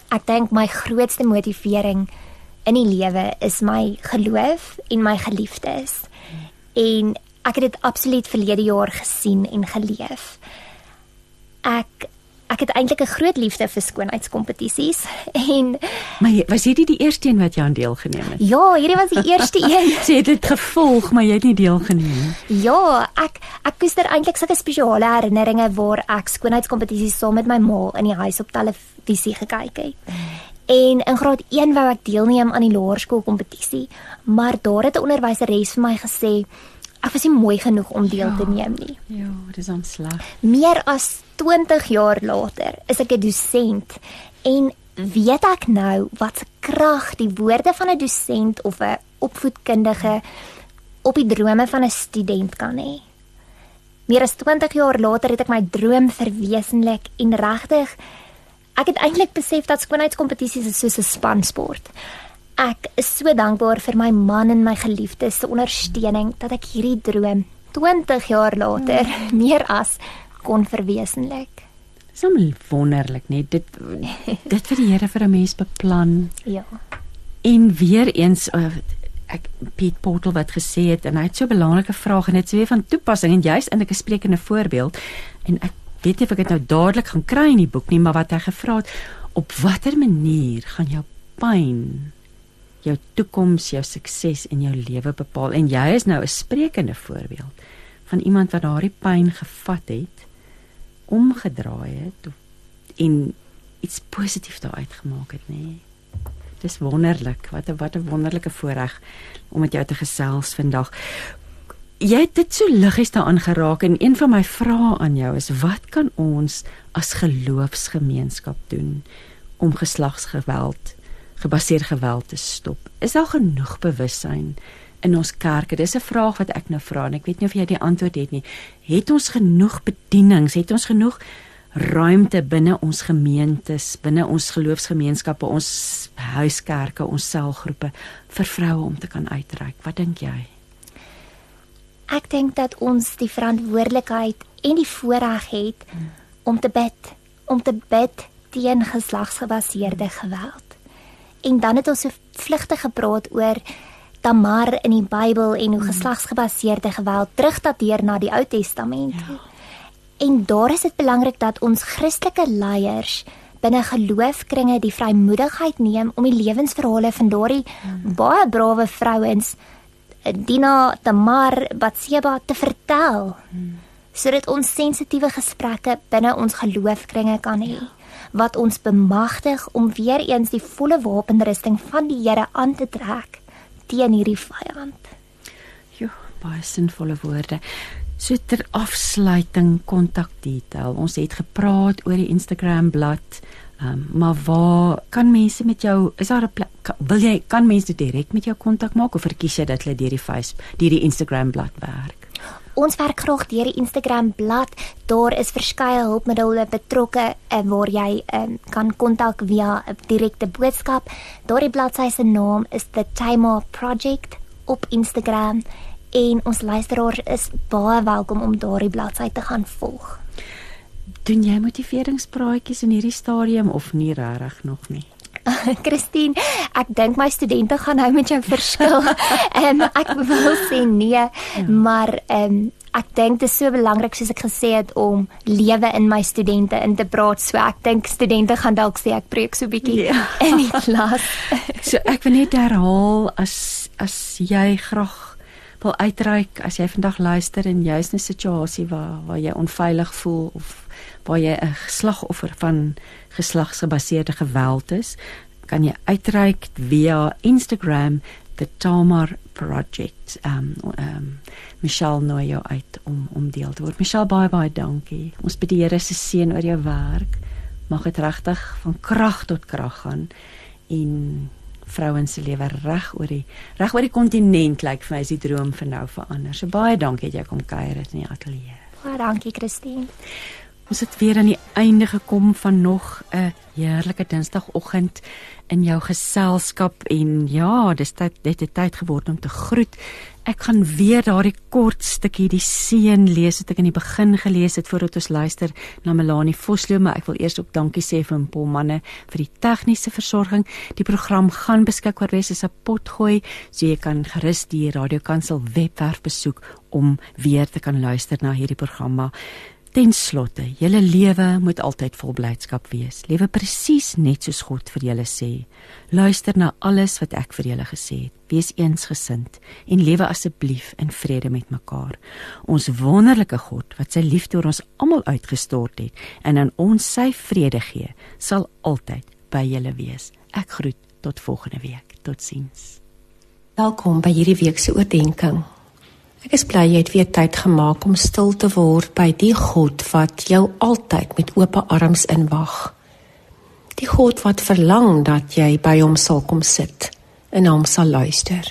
S6: Ek dink my grootste motivering in die lewe is my geloof en my geliefdes. En ek het dit absoluut verlede jaar gesien en geleef. Ek ek het eintlik 'n groot liefde vir skoonheidskompetisies en
S2: Maar was hierdie die eerste een wat jy aan deelgeneem het?
S6: ja, hierdie was die eerste een.
S2: Sy het dit gevolg, maar jy het nie deelgeneem nie.
S6: Ja, ek ek koester eintlik sulke spesiale herinneringe waar ek skoonheidskompetisies saam met my ma in die huis op televisie gekyk het. En in graad 1 wou ek deelneem aan die laerskoolkompetisie, maar daar het 'n onderwyseres vir my gesê ek was nie mooi genoeg om deel te neem nie.
S2: Ja, dis aan slag.
S6: Meer as 20 jaar later is ek 'n dosent en weet ek nou wat se krag die woorde van 'n dosent of 'n opvoedkundige op die drome van 'n student kan hê. Meer as 20 jaar later het ek my droom verwesenlik en regtig ek het eintlik besef dat skoonheidskompetisies is soos 'n spansport. Ek is so dankbaar vir my man en my geliefdes se ondersteuning dat ek hierdie droom 20 jaar later meer as kon verwesenlik.
S2: Dis hom wonderlik, net dit dit vir die Here vir 'n mens beplan.
S6: Ja.
S2: En weer eens uh, ek Piet Portal wat gesê het en hy het so 'n belangrike vraag en dit is weer van toepassing en juist in 'n sprekende voorbeeld en ek weet nie of ek dit nou dadelik gaan kry in die boek nie, maar wat hy gevra het, op watter manier gaan jou pyn jou toekoms, jou sukses in jou lewe bepaal en jy is nou 'n sprekende voorbeeld van iemand wat daardie pyn gevat het, omgedraai het en iets positiefs daaruit gemaak het, nê. Nee. Dis wonderlik. Wat 'n wat 'n wonderlike voorreg om met jou te gesels vandag. Jy het dit so liggies daaraan geraak en een van my vrae aan jou is wat kan ons as geloofsgemeenskap doen om geslagsgeweld gebaseerde geweld te stop? Is daar genoeg bewussyn in ons kerke? Dis 'n vraag wat ek nou vra en ek weet nie of jy die antwoord het nie. Het ons genoeg bedienings? Het ons genoeg ruimte binne ons gemeentes, binne ons geloofsgemeenskappe, ons huiskerke, ons selgroepe vir vroue om te kan uitreik? Wat dink jy?
S6: Ek dink dat ons die verantwoordelikheid en die voorreg het om te bid, om te bid teen geslagsgebaseerde geweld. En dan het ons so vlugtig gepraat oor Tamar in die Bybel en hoe geslagsgebaseerde geweld terugdateer na die Ou Testament. Ja. En daar is dit belangrik dat ons Christelike leiers binne geloofkringe die vrymoedigheid neem om die lewensverhale van daardie hmm. baie brawe vrouens Dina, Tamar, Batseba te vertel. Hmm. Sodat ons sensitiewe gesprekke binne ons geloofkringe kan hê wat ons bemagtig om weer eens die volle wapenrusting van die Here aan te trek teen hierdie vyand.
S2: Jo, baie sinvolle woorde. So ter afsluiting kontakdetail. Ons het gepraat oor die Instagram bladsy. Um, maar waar kan mense met jou is daar 'n plek wil jy kan mense direk met jou kontak maak of verkies jy dat hulle deur die Facebook, deur die Instagram bladsy werk?
S6: Ons werk graag deur die Instagram bladsy. Daar is verskeie hulpmiddels betrokke uh, waar jy um, kan kontak via 'n direkte boodskap. Daardie bladsy se naam is The Time Project op Instagram en ons luisteraars is baie welkom om daardie bladsy te gaan volg.
S2: Doen jy motiveringspraatjies in hierdie stadium of nie regtig nog nie?
S6: Christine, ek dink my studente gaan nou met jou verskil. Ehm um, ek wil sê nee, ja. maar ehm um, ek dink dit is so belangrik soos ek gesê het om lewe in my studente in te praat. So ek dink studente gaan dalk sê ek preek so bietjie ja. in die klas.
S2: so ek wil net herhaal as as jy graag wil uitreik as jy vandag luister en jy's in 'n situasie waar waar jy onveilig voel of waar jy 'n slagoffer van geslagsgebaseerde geweld is, kan jy uitreik via Instagram the Tamar Project. Ehm um, um, Michelle nooi jou uit om om deel te word. Michelle baie baie dankie. Ons bid die Here se seën oor jou werk. Mag dit regtig van krag tot krag gaan en vrouens se lewe reg oor die reg oor die kontinent lyk like vir my is die droom vir nou verander. So baie dankie dat jy kom kuier in die ateljee.
S6: Baie dankie Christine.
S2: Ons het weer aan die einde gekom van nog 'n heerlike Dinsdagoggend in jou geselskap en ja, dis tyd dit het tyd geword om te groet. Ek gaan weer daardie kort stukkie die seën lees wat ek in die begin gelees het voordat ons luister na Melanie Vosloo, maar ek wil eers ook dankie sê vir Paul manne vir die tegniese versorging. Die program gaan beskikbaar wees as 'n potgooi, so jy kan gerus die Radio Kansel webwerf besoek om weer te kan luister na hierdie programma. Ten slotte, julle lewe moet altyd vol blydskap wees. Lewe presies net soos God vir julle sê. Luister na alles wat ek vir julle gesê het. Wees eensgesind en lewe asseblief in vrede met mekaar. Ons wonderlike God wat sy liefde oor ons almal uitgestort het en aan ons sy vrede gee, sal altyd by julle wees. Ek groet tot volgende week. Totsiens.
S7: Welkom by hierdie week se oordeenking. Ek is bly jy het weer tyd gemaak om stil te word by die God wat jou altyd met oop arms inwag. Die God wat verlang dat jy by hom sal kom sit en hom sal luister.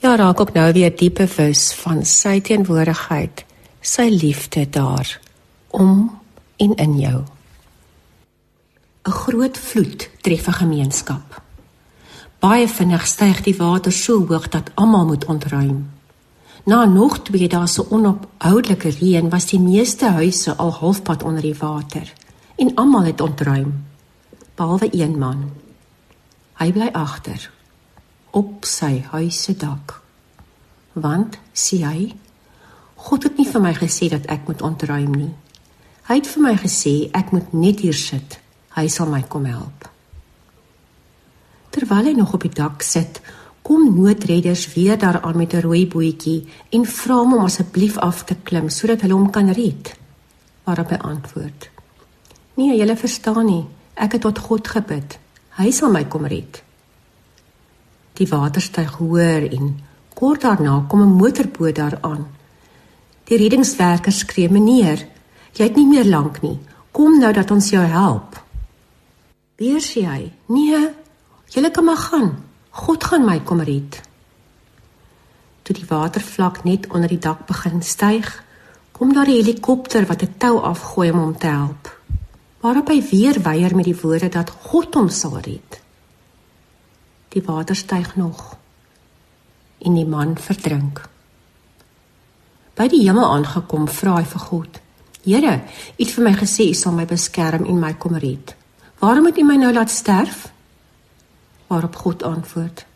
S7: Ja, raak ook nou weer diep bewus van sy teenwoordigheid, sy liefde daar om en in jou. 'n Groot vloed tref 'n gemeenskap. Baie vinnig styg die water so hoog dat almal moet ontruim. Na nog twee dae se onophoudelike reën was die meeste huise al halfpad onder die water en almal het ontruim behalwe een man. Hy bly agter op sy huis se dak. Want sê hy, God het nie vir my gesê dat ek moet ontruim nie. Hy het vir my gesê ek moet net hier sit. Hy sal my kom help. Terwyl hy nog op die dak sit, kom noodredders weer daaraan met 'n rooi bootjie en vra hom om asseblief af te klim sodat hulle hom kan red. Waarop hy antwoord: "Nee, julle verstaan nie. Ek het tot God gebid. Hy sal my kom red." Die water styg hoër en kort daarna kom 'n motorboot daaraan. Die reddingswerkers skree: "Meneer, jy het nie meer lank nie. Kom nou dat ons jou help." Weer sê hy: "Nee, julle kan maar gaan." God gaan my kom red. Toe die watervlak net onder die dak begin styg, kom daar 'n helikopter wat 'n tou afgooi om hom te help. Waarop hy weer weier met die woorde dat God hom sal red. Die water styg nog en die man verdrink. By die hemel aangekom, vra hy vir God: "Here, U het vir my gesê U sal my beskerm en my kom red. Waarom moet U my nou laat sterf?" Waarop God antwoord: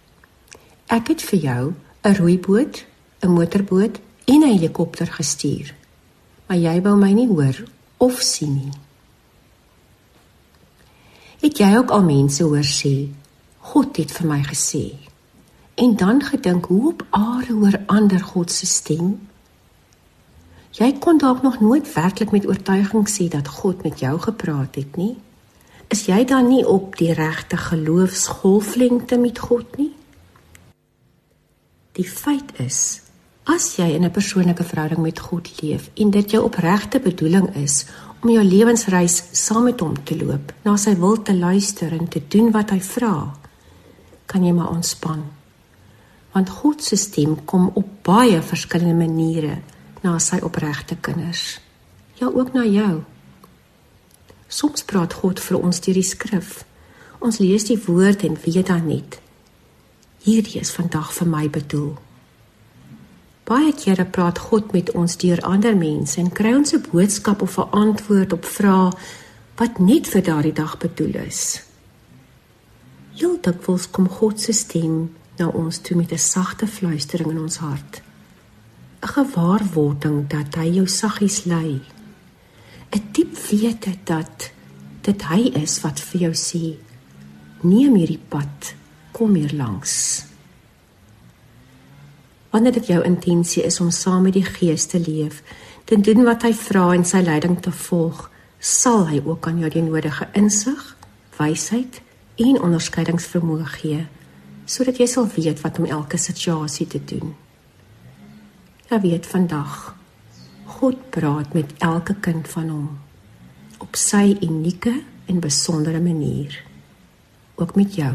S7: Ek het vir jou 'n roeiboot, 'n motorboot en 'n helikopter gestuur. Maar jy wou my nie hoor of sien nie. Het jy ook al mense hoor sê God het vir my gesê en dan gedink hoe op aarde hoor ander God se stem? Jy kon dalk nog nooit werklik met oortuiging sê dat God met jou gepraat het nie is jy dan nie op die regte geloofsgolflengte met God nie? Die feit is, as jy in 'n persoonlike verhouding met God leef en dit jou opregte bedoeling is om jou lewensreis saam met hom te loop, na sy wil te luister en te doen wat hy vra, kan jy maar ontspan. Want God se stem kom op baie verskillende maniere na sy opregte kinders. Ja, ook na jou. Soms praat God vir ons deur die skrif. Ons lees die woord en weet dan net. Hierdie is vandag vir my bedoel. Baie kere praat God met ons deur ander mense en kry ons 'n boodskap of 'n antwoord op vrae wat net vir daardie dag bedoel is. Heeltemal kom God se stem na ons toe met 'n sagte fluistering in ons hart. 'n Gewaarwording dat hy jou saggies lei 'n diep wete dat dit hy is wat vir jou sê neem hierdie pad kom hier langs wanneer dit jou intensie is om saam met die gees te leef te doen wat hy vra en sy leiding te volg sal hy ook aan jou die nodige insig wysheid en onderskeidingsvermoë gee sodat jy sal weet wat om elke situasie te doen. Ja weet vandag God praat met elke kind van hom op sy unieke en besondere manier. Ook met jou.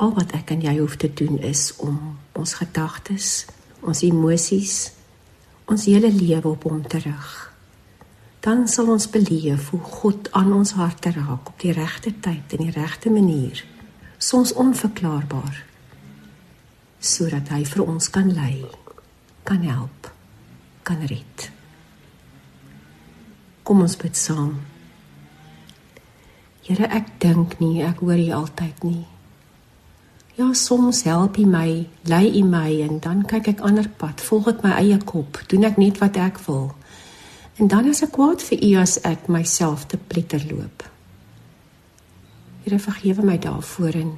S7: Al wat ek en jy hoef te doen is om ons gedagtes, ons emosies, ons hele lewe op hom te rig. Dan sal ons beleef hoe God aan ons harte raak op die regte tyd en die regte manier, soms onverklaarbaar, sodat hy vir ons kan lei, kan help kan red. Kom ons bid saam. Here, ek dink nie, ek hoor U altyd nie. Ja, soms help U my, lei U my en dan kyk ek ander pad, volg ek my eie kop, doen ek net wat ek wil. En dan is ek kwaad vir U as ek myself te pletter loop. Here, vergewe my daarvoor en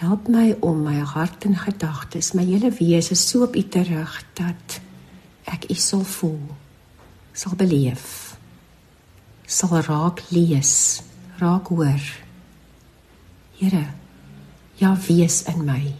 S7: help my om my hart en gedagtes, my hele wese so op U te rig dat ek u sal voel sal beleef sal raak lees raak hoor. Here ja wees in my